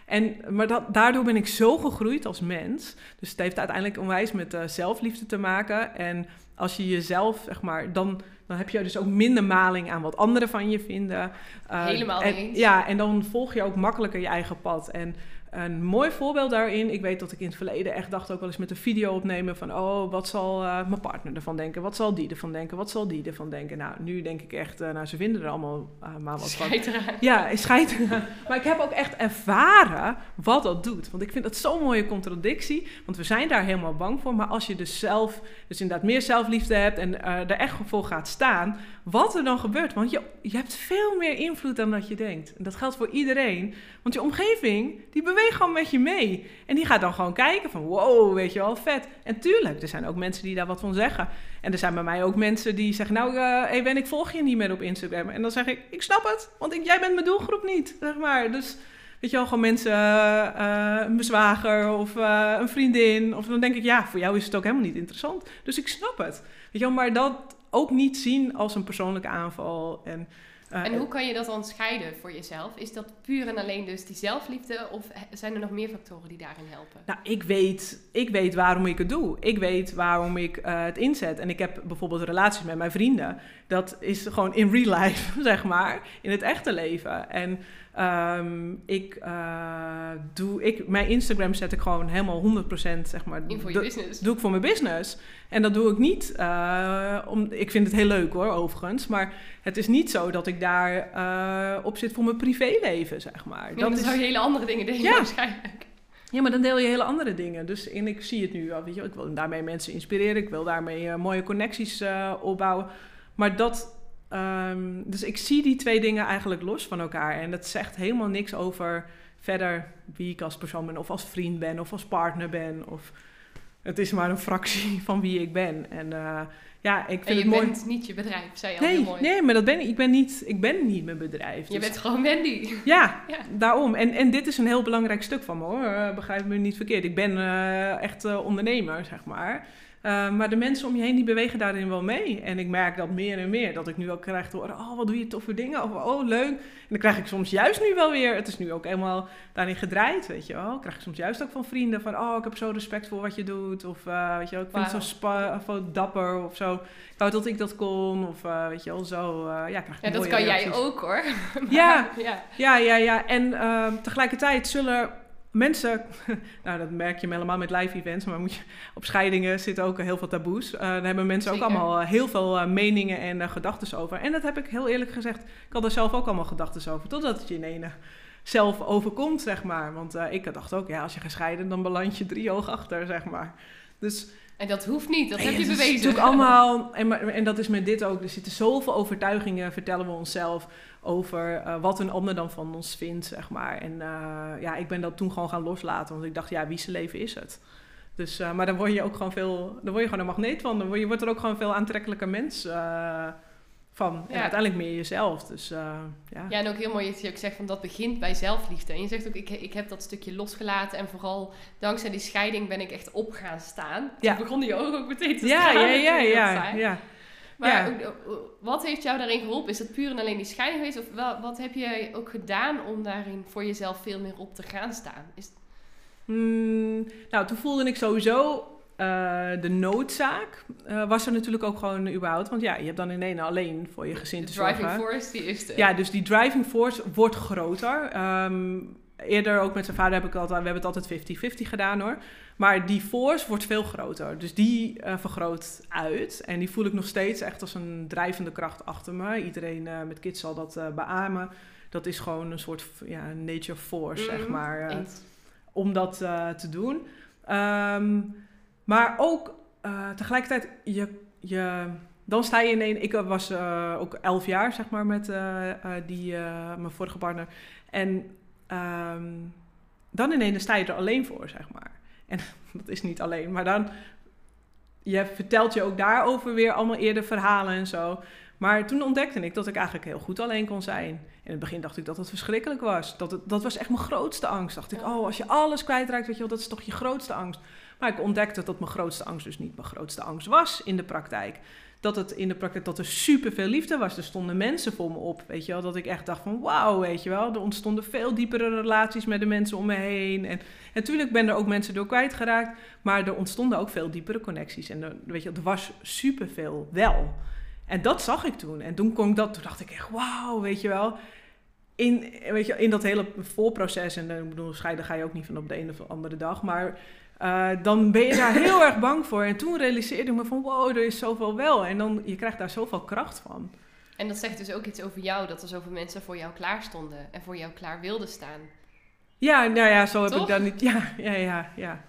en, maar dat, daardoor ben ik zo gegroeid als mens. Dus het heeft uiteindelijk onwijs met uh, zelfliefde te maken. En als je jezelf, zeg maar, dan, dan heb je dus ook minder maling aan wat anderen van je vinden. Uh, Helemaal en, eens. Ja, en dan volg je ook makkelijker je eigen pad. En een mooi voorbeeld daarin, ik weet dat ik in het verleden echt dacht ook wel eens met een video opnemen van, oh, wat zal uh, mijn partner ervan denken? Wat zal die ervan denken? Wat zal die ervan denken? Nou, nu denk ik echt, uh, nou, ze vinden er allemaal uh, maar wat van. Ja, schijt <laughs> Maar ik heb ook echt ervaren wat dat doet. Want ik vind dat zo'n mooie contradictie, want we zijn daar helemaal bang voor. Maar als je dus zelf, dus inderdaad meer zelfliefde hebt en er echt voor gaat staan, wat er dan gebeurt. Want je, je hebt veel meer invloed dan dat je denkt. En dat geldt voor iedereen. Want je omgeving, die beweegt gewoon met je mee. En die gaat dan gewoon kijken van, wow, weet je wel, vet. En tuurlijk, er zijn ook mensen die daar wat van zeggen. En er zijn bij mij ook mensen die zeggen, nou, uh, Ben, ik volg je niet meer op Instagram. En dan zeg ik, ik snap het, want ik, jij bent mijn doelgroep niet, zeg maar. Dus... Weet je wel, gewoon mensen, uh, een zwager of een vriendin. Of dan denk ik, ja, voor jou is het ook helemaal niet interessant. Dus ik snap het. Weet je wel, maar dat, ook niet zien als een persoonlijke aanval. En, uh, en hoe kan je dat dan scheiden voor jezelf? Is dat puur en alleen dus die zelfliefde of zijn er nog meer factoren die daarin helpen? Nou, ik weet, ik weet waarom ik het doe. Ik weet waarom ik uh, het inzet. En ik heb bijvoorbeeld relaties met mijn vrienden. Dat is gewoon in real life, <laughs> zeg maar, in het echte leven. En Um, ik uh, doe, ik, mijn Instagram zet ik gewoon helemaal 100% zeg maar. In voor je business. Doe ik voor mijn business. En dat doe ik niet, uh, om, ik vind het heel leuk hoor, overigens. Maar het is niet zo dat ik daar uh, op zit voor mijn privéleven, zeg maar. Nee, dat is, zou je hele andere dingen denken ja. waarschijnlijk. Ja, maar dan deel je hele andere dingen. Dus en ik zie het nu al, weet je, ik wil daarmee mensen inspireren, ik wil daarmee mooie connecties opbouwen. Maar dat, um, dus ik zie die twee dingen eigenlijk los van elkaar. En dat zegt helemaal niks over verder wie ik als persoon ben, of als vriend ben, of als partner ben. Of het is maar een fractie <laughs> van wie ik ben. En uh, ja, ik vind en je het mooi. bent niet je bedrijf, zei je nee, al heel mooi. Nee, maar dat ben ik. Ik ben niet, ik ben niet mijn bedrijf. Je Dus- bent gewoon Wendy. Ja, <laughs> Ja. daarom. En, en dit is een heel belangrijk stuk van me hoor. Eh, begrijp me niet verkeerd. Ik ben eh, echt eh, ondernemer, zeg maar. Eh, maar de mensen om je heen die bewegen daarin wel mee. En ik merk dat meer en meer. Dat ik nu ook krijg te horen, oh wat doe je toffe dingen. Of oh leuk. En dan krijg ik soms juist nu wel weer, het is nu ook helemaal daarin gedraaid, weet je wel. Krijg ik soms juist ook van vrienden van, oh ik heb zo respect voor wat je doet. Of eh, weet je wel, ik vind het zo, spa, of, zo dapper of zo. Ik wou dat ik dat kon. Of eh, weet je wel, zo. ja, krijg ik Ja, dat kan jij ook hoor. <laughs> Ja. ja. Ja, ja, ja. En ehm, tegelijkertijd zullen mensen, <laughs> nou dat merk je helemaal met live events, maar moet je, op scheidingen zitten ook heel veel taboes. Eh daar hebben mensen Zeker. ook allemaal eh, heel veel eh, meningen en eh, gedachten over. En dat heb ik heel eerlijk gezegd, ik had er zelf ook allemaal gedachten over, totdat het je in ene zelf overkomt, zeg maar. Want ik dacht ook, ja, als je gaat scheiden, dan beland je drie hoog achter, zeg maar. Dus En dat hoeft niet, dat Nee, heb je het is bewezen. natuurlijk <laughs> allemaal, en, en dat is met dit ook. Er zitten zoveel overtuigingen, vertellen we onszelf, over eh, wat een ander dan van ons vindt, zeg maar. En eh, ja, ik ben dat toen gewoon gaan loslaten, want ik dacht, ja, wie zijn leven is het? Dus, eh, maar dan word je ook gewoon veel, dan word je gewoon een magneet van. Dan word je wordt er ook gewoon veel aantrekkelijker mens van. En Ja. uiteindelijk meer jezelf. Dus ja. Ja, en ook heel mooi dat je ook zegt van dat begint bij zelfliefde. En je zegt ook, ik, ik heb dat stukje losgelaten en vooral dankzij die scheiding ben ik echt op gaan staan. Ja. Toen begonnen je ogen ook meteen te Ja, stralen. ja, ja, ja, ja. Maar Ja. eh, wat heeft jou daarin geholpen? Is dat puur en alleen die scheiding geweest? Of wel, wat heb jij ook gedaan om daarin voor jezelf veel meer op te gaan staan? Is, Hmm, nou, toen voelde ik sowieso eh, de noodzaak. eh, was er natuurlijk ook gewoon überhaupt. Want ja, je hebt dan in ene alleen voor je gezin de te driving zorgen. force, die is de... Ja, dus die driving force wordt groter. Ehm, eerder ook met zijn vader heb ik altijd, we hebben het altijd 50-50 gedaan hoor. Maar die force wordt veel groter. Dus die eh, vergroot uit. En die voel ik nog steeds echt als een drijvende kracht achter me. Iedereen eh, met kids zal dat eh beamen. Dat is gewoon een soort ja, nature force, zeg Mhm, maar. om dat te doen. Ehm, maar ook tegelijkertijd, je, je, dan sta je in een. Ik was ook elf jaar, zeg maar, met die, mijn vorige partner. En ehm, dan ineens sta je er alleen voor, zeg maar. En <laughs> dat is niet alleen, maar dan. Je vertelt je ook daarover weer allemaal eerder verhalen en zo. Maar toen ontdekte ik dat ik eigenlijk heel goed alleen kon zijn. In het begin dacht ik dat het verschrikkelijk was. Dat, het, dat was echt mijn grootste angst. Dacht ik, oh, als je alles kwijtraakt, weet je wel, dat is toch je grootste angst. Maar ik ontdekte dat mijn grootste angst dus niet mijn grootste angst was in de praktijk. Dat het in de praktijk, dat er superveel liefde was. Er stonden mensen voor me op, weet je wel. Dat ik echt dacht van, wauw, weet je wel. Er ontstonden veel diepere relaties met de mensen om me heen. En natuurlijk ben er ook mensen door kwijtgeraakt. Maar er ontstonden ook veel diepere connecties. En er, weet je, er was superveel wel. En dat zag ik toen. En toen kon ik dat, toen dacht ik echt, wauw, weet je wel. In, weet je, in dat hele voorproces, en ik bedoel, scheiden ga je ook niet van op de een of andere dag, maar eh, dan ben je daar heel erg bang voor. En toen realiseerde ik me van, wow, er is zoveel wel. En dan, je krijgt daar zoveel kracht van. En dat zegt dus ook iets over jou, dat er zoveel mensen voor jou klaar stonden en voor jou klaar wilden staan. Ja, nou ja, zo heb Toch? ik dan niet, ja, ja, ja, ja.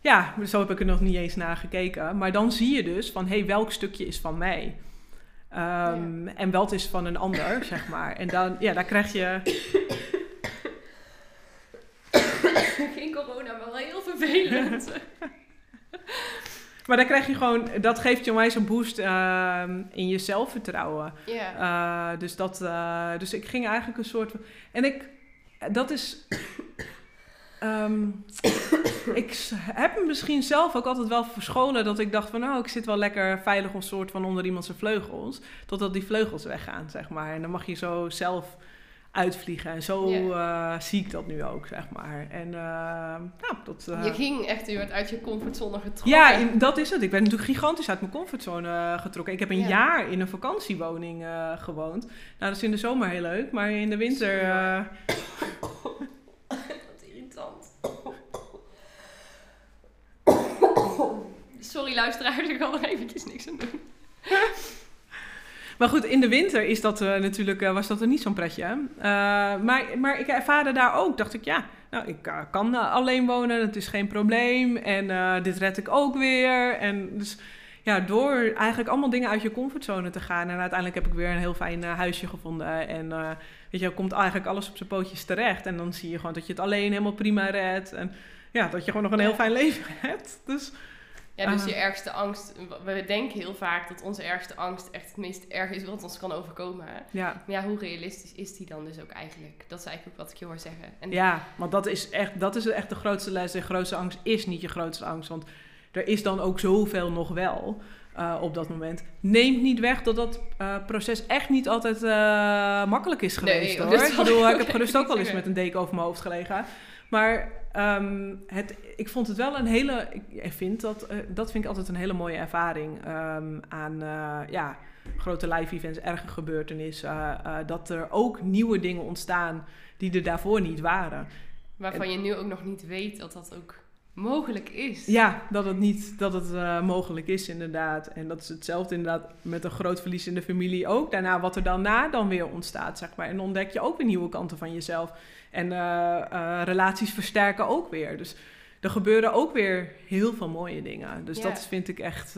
Ja, zo heb ik er nog niet eens naar gekeken. Maar dan zie je dus van, hé, hey, welk stukje is van mij? Ehm, En wat is van een ander, zeg maar. En dan, ja, daar krijg je... <laughs> Geen corona, maar wel heel vervelend. <laughs> Maar dan krijg je gewoon, dat geeft je onwijs een boost ehm, in je zelfvertrouwen. ja. Eh, dus, dat, eh, dus ik ging eigenlijk een soort. van- En ik, dat is. <coughs> ehm, <coughs> ik heb me misschien zelf ook altijd wel verscholen dat ik dacht van, nou, ik zit wel lekker veilig een soort van onder iemand zijn vleugels, totdat die vleugels weggaan, zeg maar. En dan mag je zo zelf uitvliegen. En zo eh, zie ik dat nu ook, zeg maar. En nou, dat. eh, je ging echt, je werd uit je comfortzone getrokken. ja, in- dat is het. Ik ben natuurlijk gigantisch uit mijn comfortzone getrokken. Ik heb een Ja. jaar in een vakantiewoning gewoond. Nou, dat is in de zomer heel leuk, maar in de winter... Sorry, Wat irritant. Sorry luisteraars, ik kan er eventjes niks aan doen. Maar goed, in de winter is dat, eh, natuurlijk, eh, was dat er niet zo'n pretje. Eh, maar, maar ik ervaarde daar ook, dacht ik, ja, nou, ik kan alleen wonen, het is geen probleem. En dit red ik ook weer. En dus ja, door eigenlijk allemaal dingen uit je comfortzone te gaan. En uiteindelijk heb ik weer een heel fijn huisje gevonden. En weet je, komt eigenlijk alles op zijn pootjes terecht. En dan zie je gewoon dat je het alleen helemaal prima redt. En ja, dat je gewoon nog een heel fijn <laughs> leven hebt. Dus ja, dus je ergste angst. We denken heel vaak dat onze ergste angst echt het meest erg is wat ons kan overkomen. Ja. Maar ja, hoe realistisch is die dan dus ook eigenlijk? Dat is eigenlijk ook wat ik je hoor zeggen. En ja, want dat is echt, dat is echt de grootste les. De grootste angst is niet je grootste angst. Want er is dan ook zoveel nog wel. Uh, op dat moment. Neemt niet weg dat dat uh, proces echt niet altijd uh, makkelijk is geweest. Nee, hoor. Ik bedoel, ik heb <laughs> gerust ook wel eens met een deken over mijn hoofd gelegen. Maar um, het, ik vond het wel een hele. Ik vind dat, uh, dat vind ik altijd een hele mooie ervaring um, aan uh, ja, grote live events, erge gebeurtenissen. Uh, dat er ook nieuwe dingen ontstaan die er daarvoor niet waren. Waarvan je nu ook nog niet weet dat dat ook mogelijk is. Ja, dat het niet dat het uh, mogelijk is inderdaad. En dat is hetzelfde inderdaad met een groot verlies in de familie ook. Daarna wat er daarna dan weer ontstaat, zeg maar. En ontdek je ook weer nieuwe kanten van jezelf. En uh, uh, relaties versterken ook weer. Dus er gebeuren ook weer heel veel mooie dingen. Dus dat vind ik echt,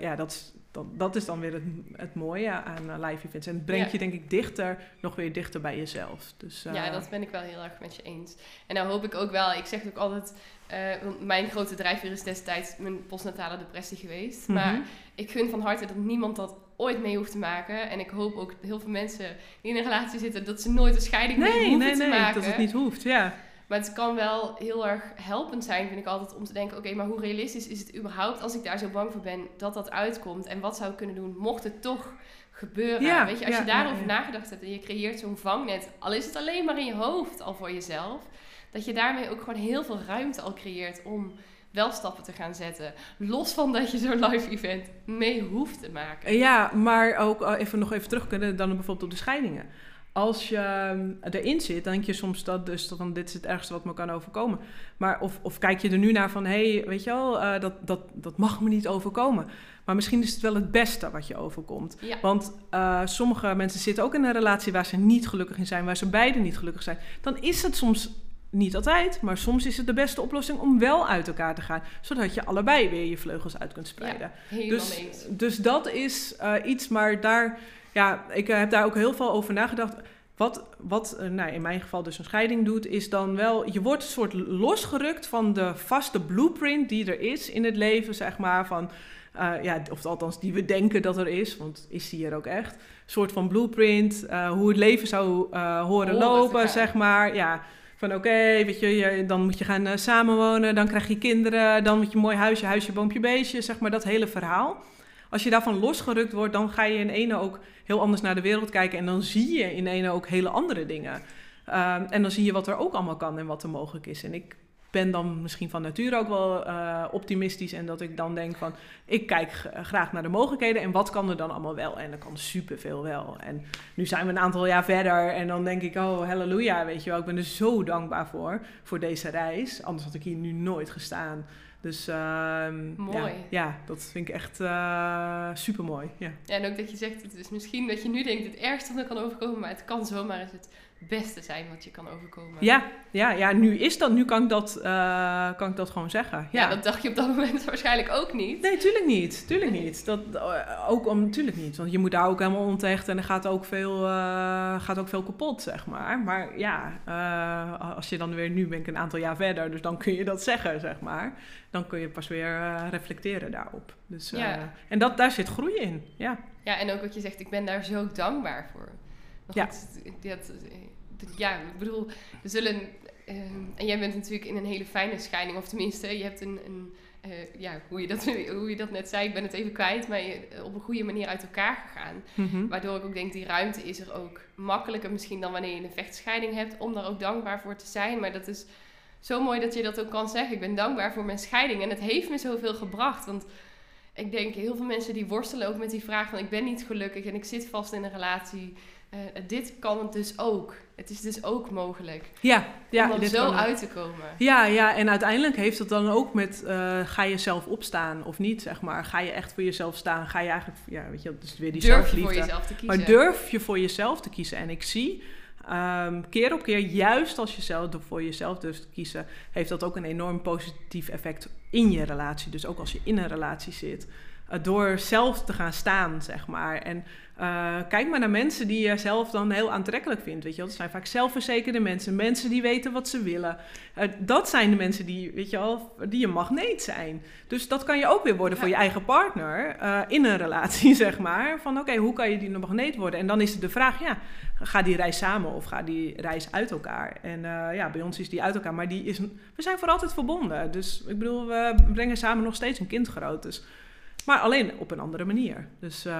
ja, dat is, dat, dat is dan weer het, het mooie aan live events. En het brengt je denk ik dichter, nog weer dichter bij jezelf. Dus, ja, dat ben ik wel heel erg met je eens. En nou hoop ik ook wel, ik zeg ook altijd uh, mijn grote drijfveer is destijds mijn postnatale depressie geweest. Mhm. Maar ik gun van harte dat niemand dat ooit mee hoeft te maken. En ik hoop ook heel veel mensen die in een relatie zitten, dat ze nooit een scheiding nee, mee hoeven nee, te nee, maken. dat het niet hoeft, ja. Maar het kan wel heel erg helpend zijn, vind ik altijd, om te denken: oké, maar hoe realistisch is het überhaupt als ik daar zo bang voor ben dat dat uitkomt? En wat zou ik kunnen doen mocht het toch gebeuren? Ja, Weet je, als je daarover nagedacht hebt en je creëert zo'n vangnet, al is het alleen maar in je hoofd al voor jezelf dat je daarmee ook gewoon heel veel ruimte al creëert om wel stappen te gaan zetten. Los van dat je zo'n live event mee hoeft te maken. Ja, maar ook eh, even nog even terug kunnen dan bijvoorbeeld op de scheidingen. Als je ehm, erin zit, dan denk je soms dat dus van dit is het ergste wat me kan overkomen. Maar of, of kijk je er nu naar van hé, hey, weet je wel, uh, dat, dat, dat mag me niet overkomen. Maar misschien is het wel het beste wat je overkomt. Want uh, sommige mensen zitten ook in een relatie waar ze niet gelukkig in zijn, waar ze beiden niet gelukkig zijn. Dan is het soms niet altijd, maar soms is het de beste oplossing om wel uit elkaar te gaan. Zodat je allebei weer je vleugels uit kunt spreiden. Ja, dus, dus dat is uh, iets, maar daar, ja, ik heb daar ook heel veel over nagedacht. Wat, wat uh, nou, in mijn geval dus een scheiding doet, is dan wel, je wordt een soort losgerukt van de vaste blueprint die er is in het leven, zeg maar. Van, uh, ja, of althans die we denken dat er is, want is die er ook echt? Een soort van blueprint, hoe het leven zou horen lopen, zeg maar. Ja, van oké, weet je, dan moet je gaan uh, samenwonen, dan krijg je kinderen, dan moet je mooi huisje, huisje, boompje, beestje, zeg maar dat hele verhaal. Als je daarvan losgerukt wordt, dan ga je in ene ook heel anders naar de wereld kijken en dan zie je in ene ook hele andere dingen. Uh, en dan zie je wat er ook allemaal kan en wat er mogelijk is. En ik ben dan misschien van nature ook wel uh, optimistisch. En dat ik dan denk van, ik kijk graag naar de mogelijkheden. En wat kan er dan allemaal wel? En er kan superveel wel. En nu zijn we een aantal jaar verder. En dan denk ik, oh halleluja, weet je wel. Ik ben er zo dankbaar voor, voor deze reis. Anders had ik hier nu nooit gestaan. Dus uh, mooi. Ja, ja, dat vind ik echt uh, super mooi. Ja. ja, en ook dat je zegt, het is misschien dat je nu denkt het ergste wat kan overkomen, maar het kan zomaar eens het beste zijn wat je kan overkomen. Ja, ja, ja nu is dat, nu kan ik dat, uh, kan ik dat gewoon zeggen. Ja. ja. dat dacht je op dat <laughs> moment waarschijnlijk ook niet. Nee, tuurlijk niet. Tuurlijk niet. Dat, uh, ook om, tuurlijk niet. Want je moet daar ook helemaal onthechten en er gaat ook veel, uh, gaat ook veel kapot, zeg maar. Maar ja, als je dan weer, nu ben ik een aantal jaar verder, dus dan kun je dat zeggen, zeg maar. Dan kun je pas weer reflecteren daarop. Dus, ja. En dat, daar zit groei in, ja. Ja, en ook wat je zegt, ik ben daar zo dankbaar voor. Ja. dat, ja, ik bedoel, we zullen. Uh, en jij bent natuurlijk in een hele fijne scheiding, of tenminste, je hebt een. een uh, ja, hoe je, dat, <laughs> hoe je dat net zei, ik ben het even kwijt, maar je, op een goede manier uit elkaar gegaan. Mm-hmm. Waardoor ik ook denk, die ruimte is er ook makkelijker misschien dan wanneer je een vechtscheiding hebt, om daar ook dankbaar voor te zijn. Maar dat is zo mooi dat je dat ook kan zeggen. Ik ben dankbaar voor mijn scheiding en het heeft me zoveel gebracht. Want ik denk, heel veel mensen die worstelen ook met die vraag van ik ben niet gelukkig en ik zit vast in een relatie. Uh, dit kan het dus ook. Het is dus ook mogelijk. Ja, ja. Om er zo uit te komen. Ja, ja, en uiteindelijk heeft het dan ook met... Uh, ga je zelf opstaan of niet, zeg maar. Ga je echt voor jezelf staan? Ga je eigenlijk... Ja, weet je, dat is weer die durf zelfliefde. Durf je voor jezelf te kiezen. Maar durf je voor jezelf te kiezen? En ik zie ehm, keer op keer, juist als je zelf voor jezelf durft te kiezen, heeft dat ook een enorm positief effect in je relatie. Dus ook als je in een relatie zit. Uh, door zelf te gaan staan, zeg maar. En uh, kijk maar naar mensen die je zelf dan heel aantrekkelijk vindt. Weet je wel? Dat zijn vaak zelfverzekerde mensen, mensen die weten wat ze willen. Uh, dat zijn de mensen die, weet je wel, die een magneet zijn. Dus dat kan je ook weer worden voor je eigen partner uh, in een relatie, <laughs> zeg maar. Van oké, okay, hoe kan je die een magneet worden? En dan is het de vraag, ja, ga die reis samen of ga die reis uit elkaar? En ja, bij ons is die uit elkaar, maar die is, we zijn voor altijd verbonden. Dus ik bedoel, we brengen samen nog steeds een kind groot. Dus maar alleen op een andere manier. Dus, uh,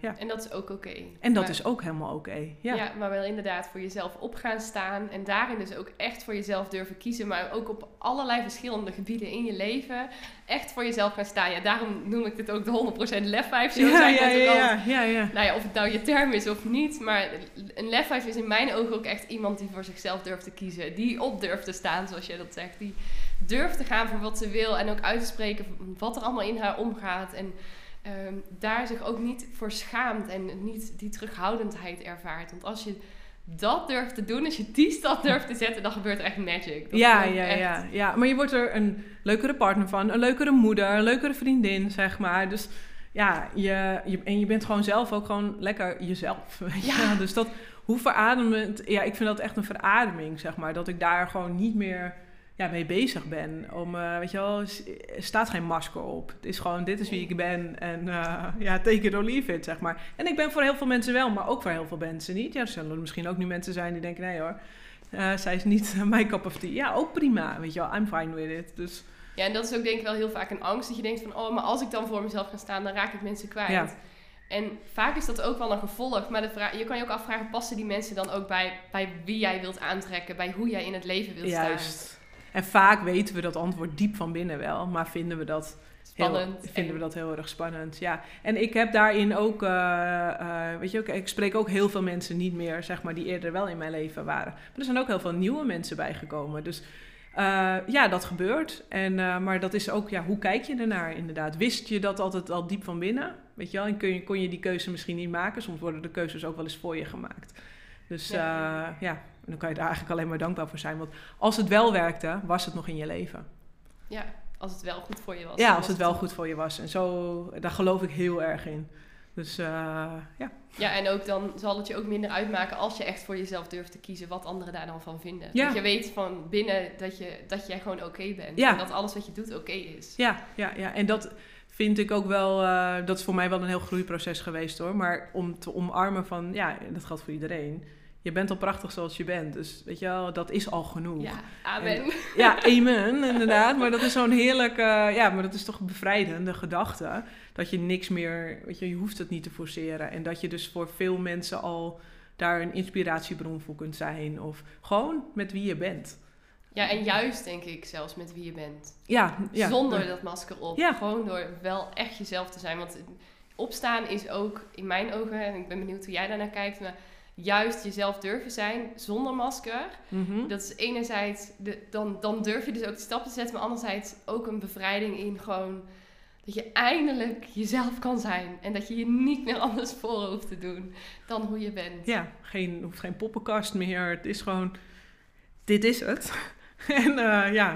ja. En dat is ook oké. Okay. En dat maar, is ook helemaal oké. Okay. Ja. ja, maar wel inderdaad voor jezelf op gaan staan. En daarin dus ook echt voor jezelf durven kiezen. Maar ook op allerlei verschillende gebieden in je leven. Echt voor jezelf gaan staan. Ja, daarom noem ik dit ook de 100% lef 5 show. Ja, ja, ja, ja, ja, ja. Nou ja, of het nou je term is of niet. Maar een lef 5 is in mijn ogen ook echt iemand die voor zichzelf durft te kiezen. Die op durft te staan, zoals jij dat zegt. Die durft te gaan voor wat ze wil. En ook uit te spreken wat er allemaal in haar omgaat. En um, daar zich ook niet voor schaamt. En niet die terughoudendheid ervaart. Want als je dat durft te doen, als je die stap durft te zetten, dan gebeurt er echt magic. Dat ja, ja, echt... ja, ja. Maar je wordt er een leukere partner van, een leukere moeder, een leukere vriendin, zeg maar. Dus ja, je, je, en je bent gewoon zelf ook gewoon lekker jezelf. Ja. dus dat, hoe verademend, ja, ik vind dat echt een verademing, zeg maar. Dat ik daar gewoon niet meer ja, mee bezig ben. Om, uh, weet je wel, er staat geen masker op. Het is gewoon, dit is wie ik ben. En uh, ja, take it or leave it, zeg maar. En ik ben voor heel veel mensen wel, maar ook voor heel veel mensen niet. Ja, er zullen misschien ook nu mensen zijn die denken, nee hoor, uh, zij is niet <laughs> mijn cup of tea. Ja, ook prima, weet je wel, I'm fine with it. Dus... Ja, en dat is ook denk ik wel heel vaak een angst. Dat je denkt van, oh, maar als ik dan voor mezelf ga staan, dan raak ik mensen kwijt. Ja. En vaak is dat ook wel een gevolg. Maar de vraag, je kan je ook afvragen, passen die mensen dan ook bij, bij wie jij wilt aantrekken? Bij hoe jij in het leven wilt Juist. staan? En vaak weten we dat antwoord diep van binnen wel, maar vinden we dat spannend. Heel, vinden we dat heel erg spannend. Ja. En ik heb daarin ook, uh, uh, weet je, ook, ik spreek ook heel veel mensen niet meer, zeg maar, die eerder wel in mijn leven waren. Maar er zijn ook heel veel nieuwe mensen bijgekomen. Dus uh, ja, dat gebeurt. En, maar dat is ook, ja, hoe kijk je ernaar inderdaad? Wist je dat altijd al diep van binnen? Weet je wel, en kun je, kon je die keuze misschien niet maken? Soms worden de keuzes ook wel eens voor je gemaakt. Dus ja, ja en dan kan je daar eigenlijk alleen maar dankbaar voor zijn. Want als het wel werkte, was het nog in je leven. Ja, als het wel goed voor je was. Ja, als het wel goed voor je was. En zo, daar geloof ik heel erg in. Dus uh, ja. Ja, en ook dan zal het je ook minder uitmaken als je echt voor jezelf durft te kiezen wat anderen daar dan van vinden. Ja. Dat je weet van binnen dat, je, dat jij gewoon oké bent. Ja. En dat alles wat je doet oké is. Ja, ja, ja, en dat vind ik ook wel, uh, dat is voor mij wel een heel groeiproces geweest hoor. Maar om te omarmen van, ja, dat geldt voor iedereen je bent al prachtig zoals je bent. Dus weet je wel, dat is al genoeg. Ja, amen. En, ja, amen, inderdaad. Maar dat is zo'n heerlijke, ja, maar dat is toch een bevrijdende gedachte. Dat je niks meer, weet je, je hoeft het niet te forceren. En dat je dus voor veel mensen al daar een inspiratiebron voor kunt zijn. Of gewoon met wie je bent. Ja, en juist denk ik zelfs met wie je bent. Ja, ja. Zonder dat masker op. Ja. Gewoon door wel echt jezelf te zijn. Want opstaan is ook in mijn ogen, en ik ben benieuwd hoe jij daarnaar kijkt... Maar juist jezelf durven zijn zonder masker. Mhm. Dat is enerzijds, de, dan, dan durf je dus ook de stap te zetten, maar anderzijds ook een bevrijding in gewoon dat je eindelijk jezelf kan zijn en dat je je niet meer anders voor hoeft te doen dan hoe je bent. Ja, geen, hoeft geen poppenkast meer. Het is gewoon, dit is het. <laughs> en uh, ja,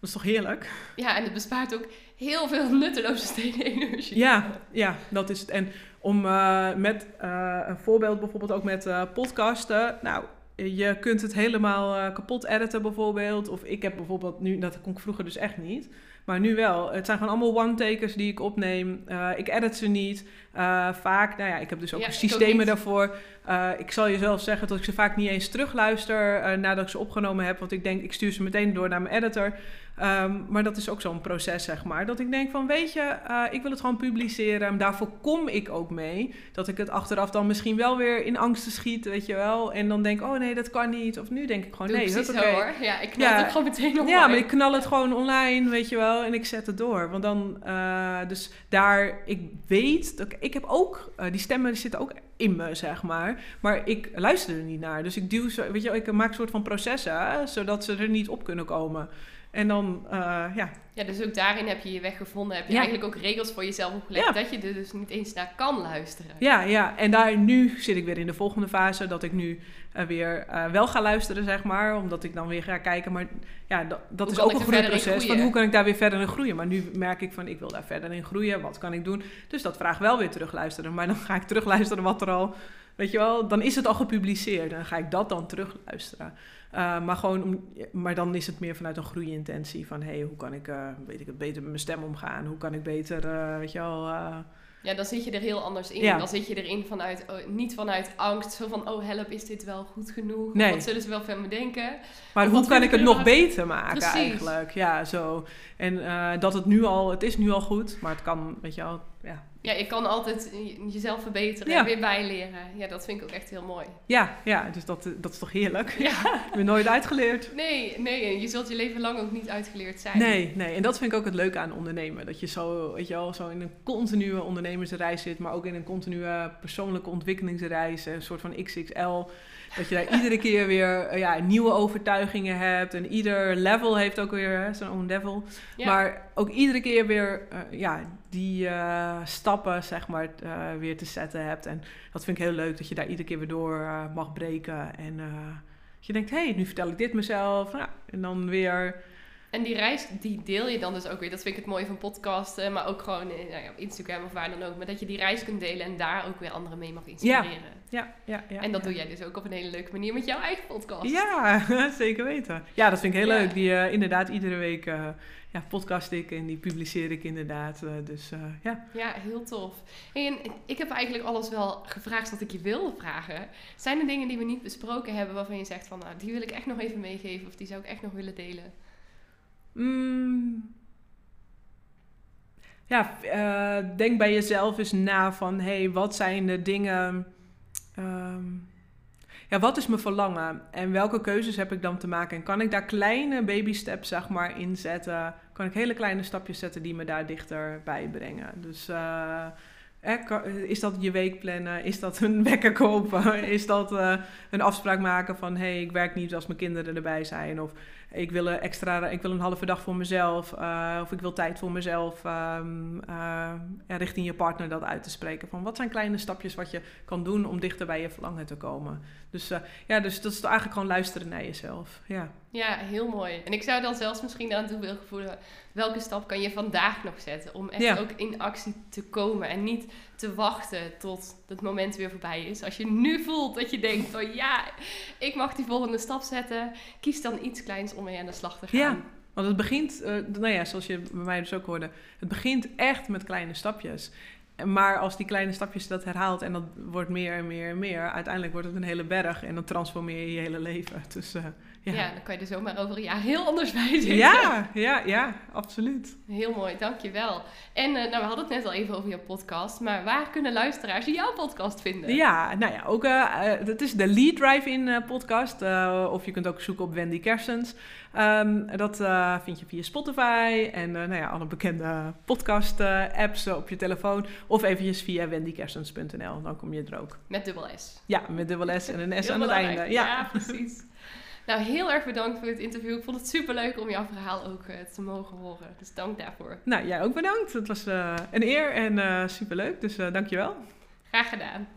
dat is toch heerlijk? Ja, en het bespaart ook heel veel nutteloze <laughs> steden energie. Ja, ja, dat is het. En om uh, met uh, een voorbeeld bijvoorbeeld ook met uh, podcasten. Nou, je kunt het helemaal kapot editen bijvoorbeeld. Of ik heb bijvoorbeeld nu, dat kon ik vroeger dus echt niet. Maar nu wel. Het zijn gewoon allemaal one-takers die ik opneem. ik edit ze niet. vaak, nou ja, ik heb dus ook ja, systemen daarvoor. ik zal je zelf zeggen dat ik ze vaak niet eens terugluister nadat ik ze opgenomen heb. Want ik denk, ik stuur ze meteen door naar mijn editor. Um, maar dat is ook zo'n proces, zeg maar. Dat ik denk van, weet je, uh, ik wil het gewoon publiceren. Daarvoor kom ik ook mee. Dat ik het achteraf dan misschien wel weer in angsten schiet, weet je wel. En dan denk oh nee, dat kan niet. Of nu denk ik gewoon, Doe nee, dat oké. hoor. Ja, ik knal het gewoon meteen online. Ja, maar ik knal het gewoon online, weet je wel. En ik zet het door. Want dan, uh, dus daar, ik weet, dat ik, ik heb ook, uh, die stemmen die zitten ook in me, zeg maar. Maar ik luister er niet naar. Dus ik duw zo, weet je, ik maak een soort van processen, zodat ze er niet op kunnen komen. En dan, uh, ja. Ja, dus ook daarin heb je je weg gevonden. Heb je eigenlijk ook regels voor jezelf opgelegd dat je er dus niet eens naar kan luisteren. Ja, ja. En daar nu zit ik weer in de volgende fase. Dat ik nu uh, weer uh, wel ga luisteren, zeg maar. Omdat ik dan weer ga kijken. Maar ja, dat, dat is ook een groeiproces. Van hoe kan ik daar weer verder in groeien? Maar nu merk ik van, ik wil daar verder in groeien. Wat kan ik doen? Dus dat vraagt wel weer terugluisteren. Maar dan ga ik terugluisteren wat er al... Weet je wel, dan is het al gepubliceerd. En dan ga ik dat dan terugluisteren. Uh, maar, gewoon, maar dan is het meer vanuit een groeiintentie. Van, hey, hoe kan ik, uh, weet ik het, beter met mijn stem omgaan? Hoe kan ik beter, uh, weet je wel... ja, dan zit je er heel anders in. Ja. Dan zit je erin vanuit, oh, niet vanuit angst. Zo van, oh help, is dit wel goed genoeg? Nee. Wat zullen ze wel van me denken? Maar hoe kan ik het nog beter maken Precies. eigenlijk? Ja, zo. En dat het nu al, het is nu al goed. Maar het kan, weet je wel, ja, je kan altijd jezelf verbeteren en weer bijleren. Ja, dat vind ik ook echt heel mooi. Ja, ja dus dat, dat is toch heerlijk? Ja. <laughs> ik ben nooit uitgeleerd. Nee, nee, je zult je leven lang ook niet uitgeleerd zijn. Nee, nee. En dat vind ik ook het leuke aan ondernemen. Dat je zo, weet je wel, zo in een continue ondernemersreis zit, maar ook in een continue persoonlijke ontwikkelingsreis. Een soort van XXL. Dat je daar <laughs> iedere keer weer eh, ja, nieuwe overtuigingen hebt. En ieder level heeft ook weer zijn own level. Maar ook iedere keer weer uh, ja, die uh, stappen zeg maar, weer te zetten hebt. En dat vind ik heel leuk dat je daar iedere keer weer door mag breken. En je denkt, hé, hey, nu vertel ik dit mezelf. Nou, en dan weer en die reis, die deel je dan dus ook weer. Dat vind ik het mooie van podcasten, maar ook gewoon nou ja, op Instagram of waar dan ook. Maar dat je die reis kunt delen en daar ook weer anderen mee mag inspireren. Ja, ja, ja. en dat doe jij dus ook op een hele leuke manier met jouw eigen podcast. Ja, <laughs> zeker weten. Ja, dat vind ik heel leuk. Die uh, inderdaad iedere week uh, ja, podcast ik en die publiceer ik inderdaad. Uh, dus ja. Ja, heel tof. En ik heb eigenlijk alles wel gevraagd wat ik je wilde vragen. Zijn er dingen die we niet besproken hebben waarvan je zegt van nou, die wil ik echt nog even meegeven of die zou ik echt nog willen delen? Mm. Ja, uh, denk bij jezelf eens na van... hé, hey, wat zijn de dingen... Um, ja, wat is mijn verlangen? En welke keuzes heb ik dan te maken? En kan ik daar kleine baby steps, zeg maar, in zetten? Kan ik hele kleine stapjes zetten die me daar dichterbij brengen? Dus... Uh, is dat je week plannen? Is dat een <laughs> wekker kopen? Is dat uh, een afspraak maken van... hé, hey, ik werk niet als mijn kinderen erbij zijn? Of ik wil, een extra, ik wil een halve dag voor mezelf. Uh, of ik wil tijd voor mezelf. Um, uh, richting je partner dat uit te spreken. Van wat zijn kleine stapjes wat je kan doen om dichter bij je verlangen te komen. Dus uh, ja, dus dat is eigenlijk gewoon luisteren naar jezelf. Ja. ja, heel mooi. En ik zou dan zelfs misschien aan toe willen voelen... welke stap kan je vandaag nog zetten om echt ook in actie te komen. En niet te wachten tot het moment weer voorbij is. Als je nu voelt dat je denkt van ja, ik mag die volgende stap zetten. Kies dan iets kleins om mee aan de slag te gaan. Ja. Want het begint, uh, nou ja, zoals je bij mij dus ook hoorde, het begint echt met kleine stapjes. Maar als die kleine stapjes dat herhaalt en dat wordt meer en meer en meer, uiteindelijk wordt het een hele berg en dan transformeer je je hele leven. Dus, uh, ja. ja. dan kan je er zomaar over een jaar heel anders <laughs> bij zitten. Ja, ja, ja, absoluut. Heel mooi, dankjewel. En uh, nou, we hadden het net al even over jouw podcast, maar waar kunnen luisteraars jouw podcast vinden? Ja, nou ja, ook, uh, het is de Lead Drive-In podcast, of je kunt ook zoeken op Wendy Kersens. Um, dat vind je via Spotify en nou ja, alle bekende podcast-apps op je telefoon. Of eventjes via wendykersens.nl, dan kom je er ook. Met dubbel S. Ja, met dubbel S en een S aan het einde. Ja, ja precies. <laughs> Nou, heel erg bedankt voor het interview. Ik vond het super leuk om jouw verhaal ook uh, te mogen horen. Dus dank daarvoor. Nou, jij ook bedankt. Het was uh, een eer en uh, super leuk. Dus dankjewel. Graag gedaan.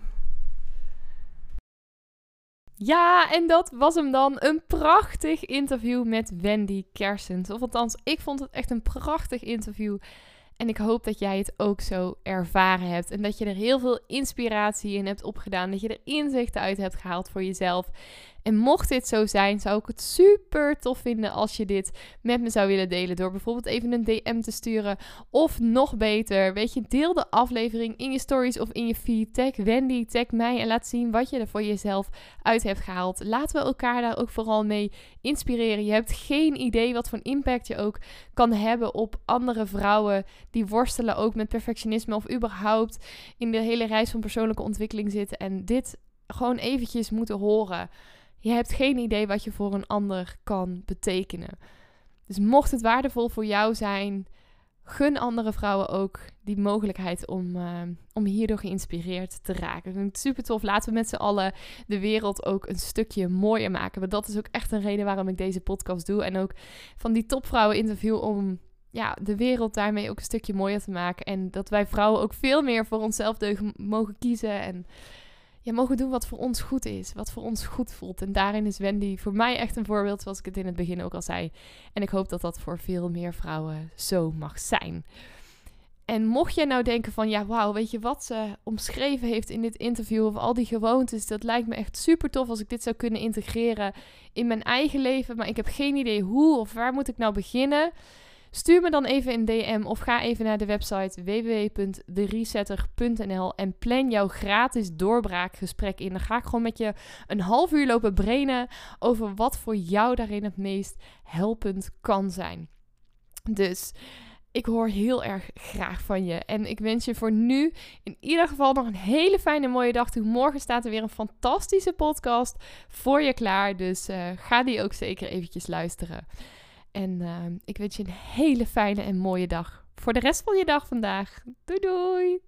Ja, en dat was hem dan. Een prachtig interview met Wendy Kersens. Of althans, ik vond het echt een prachtig interview. En ik hoop dat jij het ook zo ervaren hebt. En dat je er heel veel inspiratie in hebt opgedaan. Dat je er inzichten uit hebt gehaald voor jezelf. En mocht dit zo zijn, zou ik het super tof vinden als je dit met me zou willen delen. Door bijvoorbeeld even een DM te sturen. Of nog beter, weet je, deel de aflevering in je stories of in je feed. Tag Wendy, tag mij en laat zien wat je er voor jezelf uit hebt gehaald. Laten we elkaar daar ook vooral mee inspireren. Je hebt geen idee wat voor impact je ook kan hebben op andere vrouwen die worstelen ook met perfectionisme of überhaupt in de hele reis van persoonlijke ontwikkeling zitten. En dit gewoon eventjes moeten horen. Je hebt geen idee wat je voor een ander kan betekenen. Dus mocht het waardevol voor jou zijn, gun andere vrouwen ook die mogelijkheid om, uh, om hierdoor geïnspireerd te raken. Ik vind het super tof. Laten we met z'n allen de wereld ook een stukje mooier maken. Want dat is ook echt een reden waarom ik deze podcast doe. En ook van die topvrouwen interview om ja, de wereld daarmee ook een stukje mooier te maken. En dat wij vrouwen ook veel meer voor onszelf mogen kiezen. En ja, mogen doen wat voor ons goed is. Wat voor ons goed voelt. En daarin is Wendy voor mij echt een voorbeeld, zoals ik het in het begin ook al zei. En ik hoop dat dat voor veel meer vrouwen zo mag zijn. En mocht jij nou denken van, ja, wauw, weet je wat ze omschreven heeft in dit interview, of al die gewoontes, dat lijkt me echt super tof als ik dit zou kunnen integreren in mijn eigen leven, maar ik heb geen idee hoe of waar moet ik nou beginnen. Stuur me dan even een DM of ga even naar de website www.deresetter.nl en plan jouw gratis doorbraakgesprek in. Dan ga ik gewoon met je een half uur lopen brainen over wat voor jou daarin het meest helpend kan zijn. Dus ik hoor heel erg graag van je. En ik wens je voor nu in ieder geval nog een hele fijne mooie dag toe. Morgen staat er weer een fantastische podcast voor je klaar. Dus uh, ga die ook zeker eventjes luisteren. En uh, ik wens je een hele fijne en mooie dag. Voor de rest van je dag vandaag. Doei doei!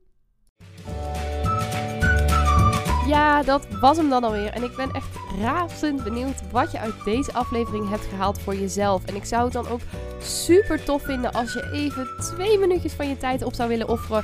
Ja, dat was hem dan alweer. En ik ben echt razend benieuwd wat je uit deze aflevering hebt gehaald voor jezelf. En ik zou het dan ook super tof vinden als je even twee minuutjes van je tijd op zou willen offeren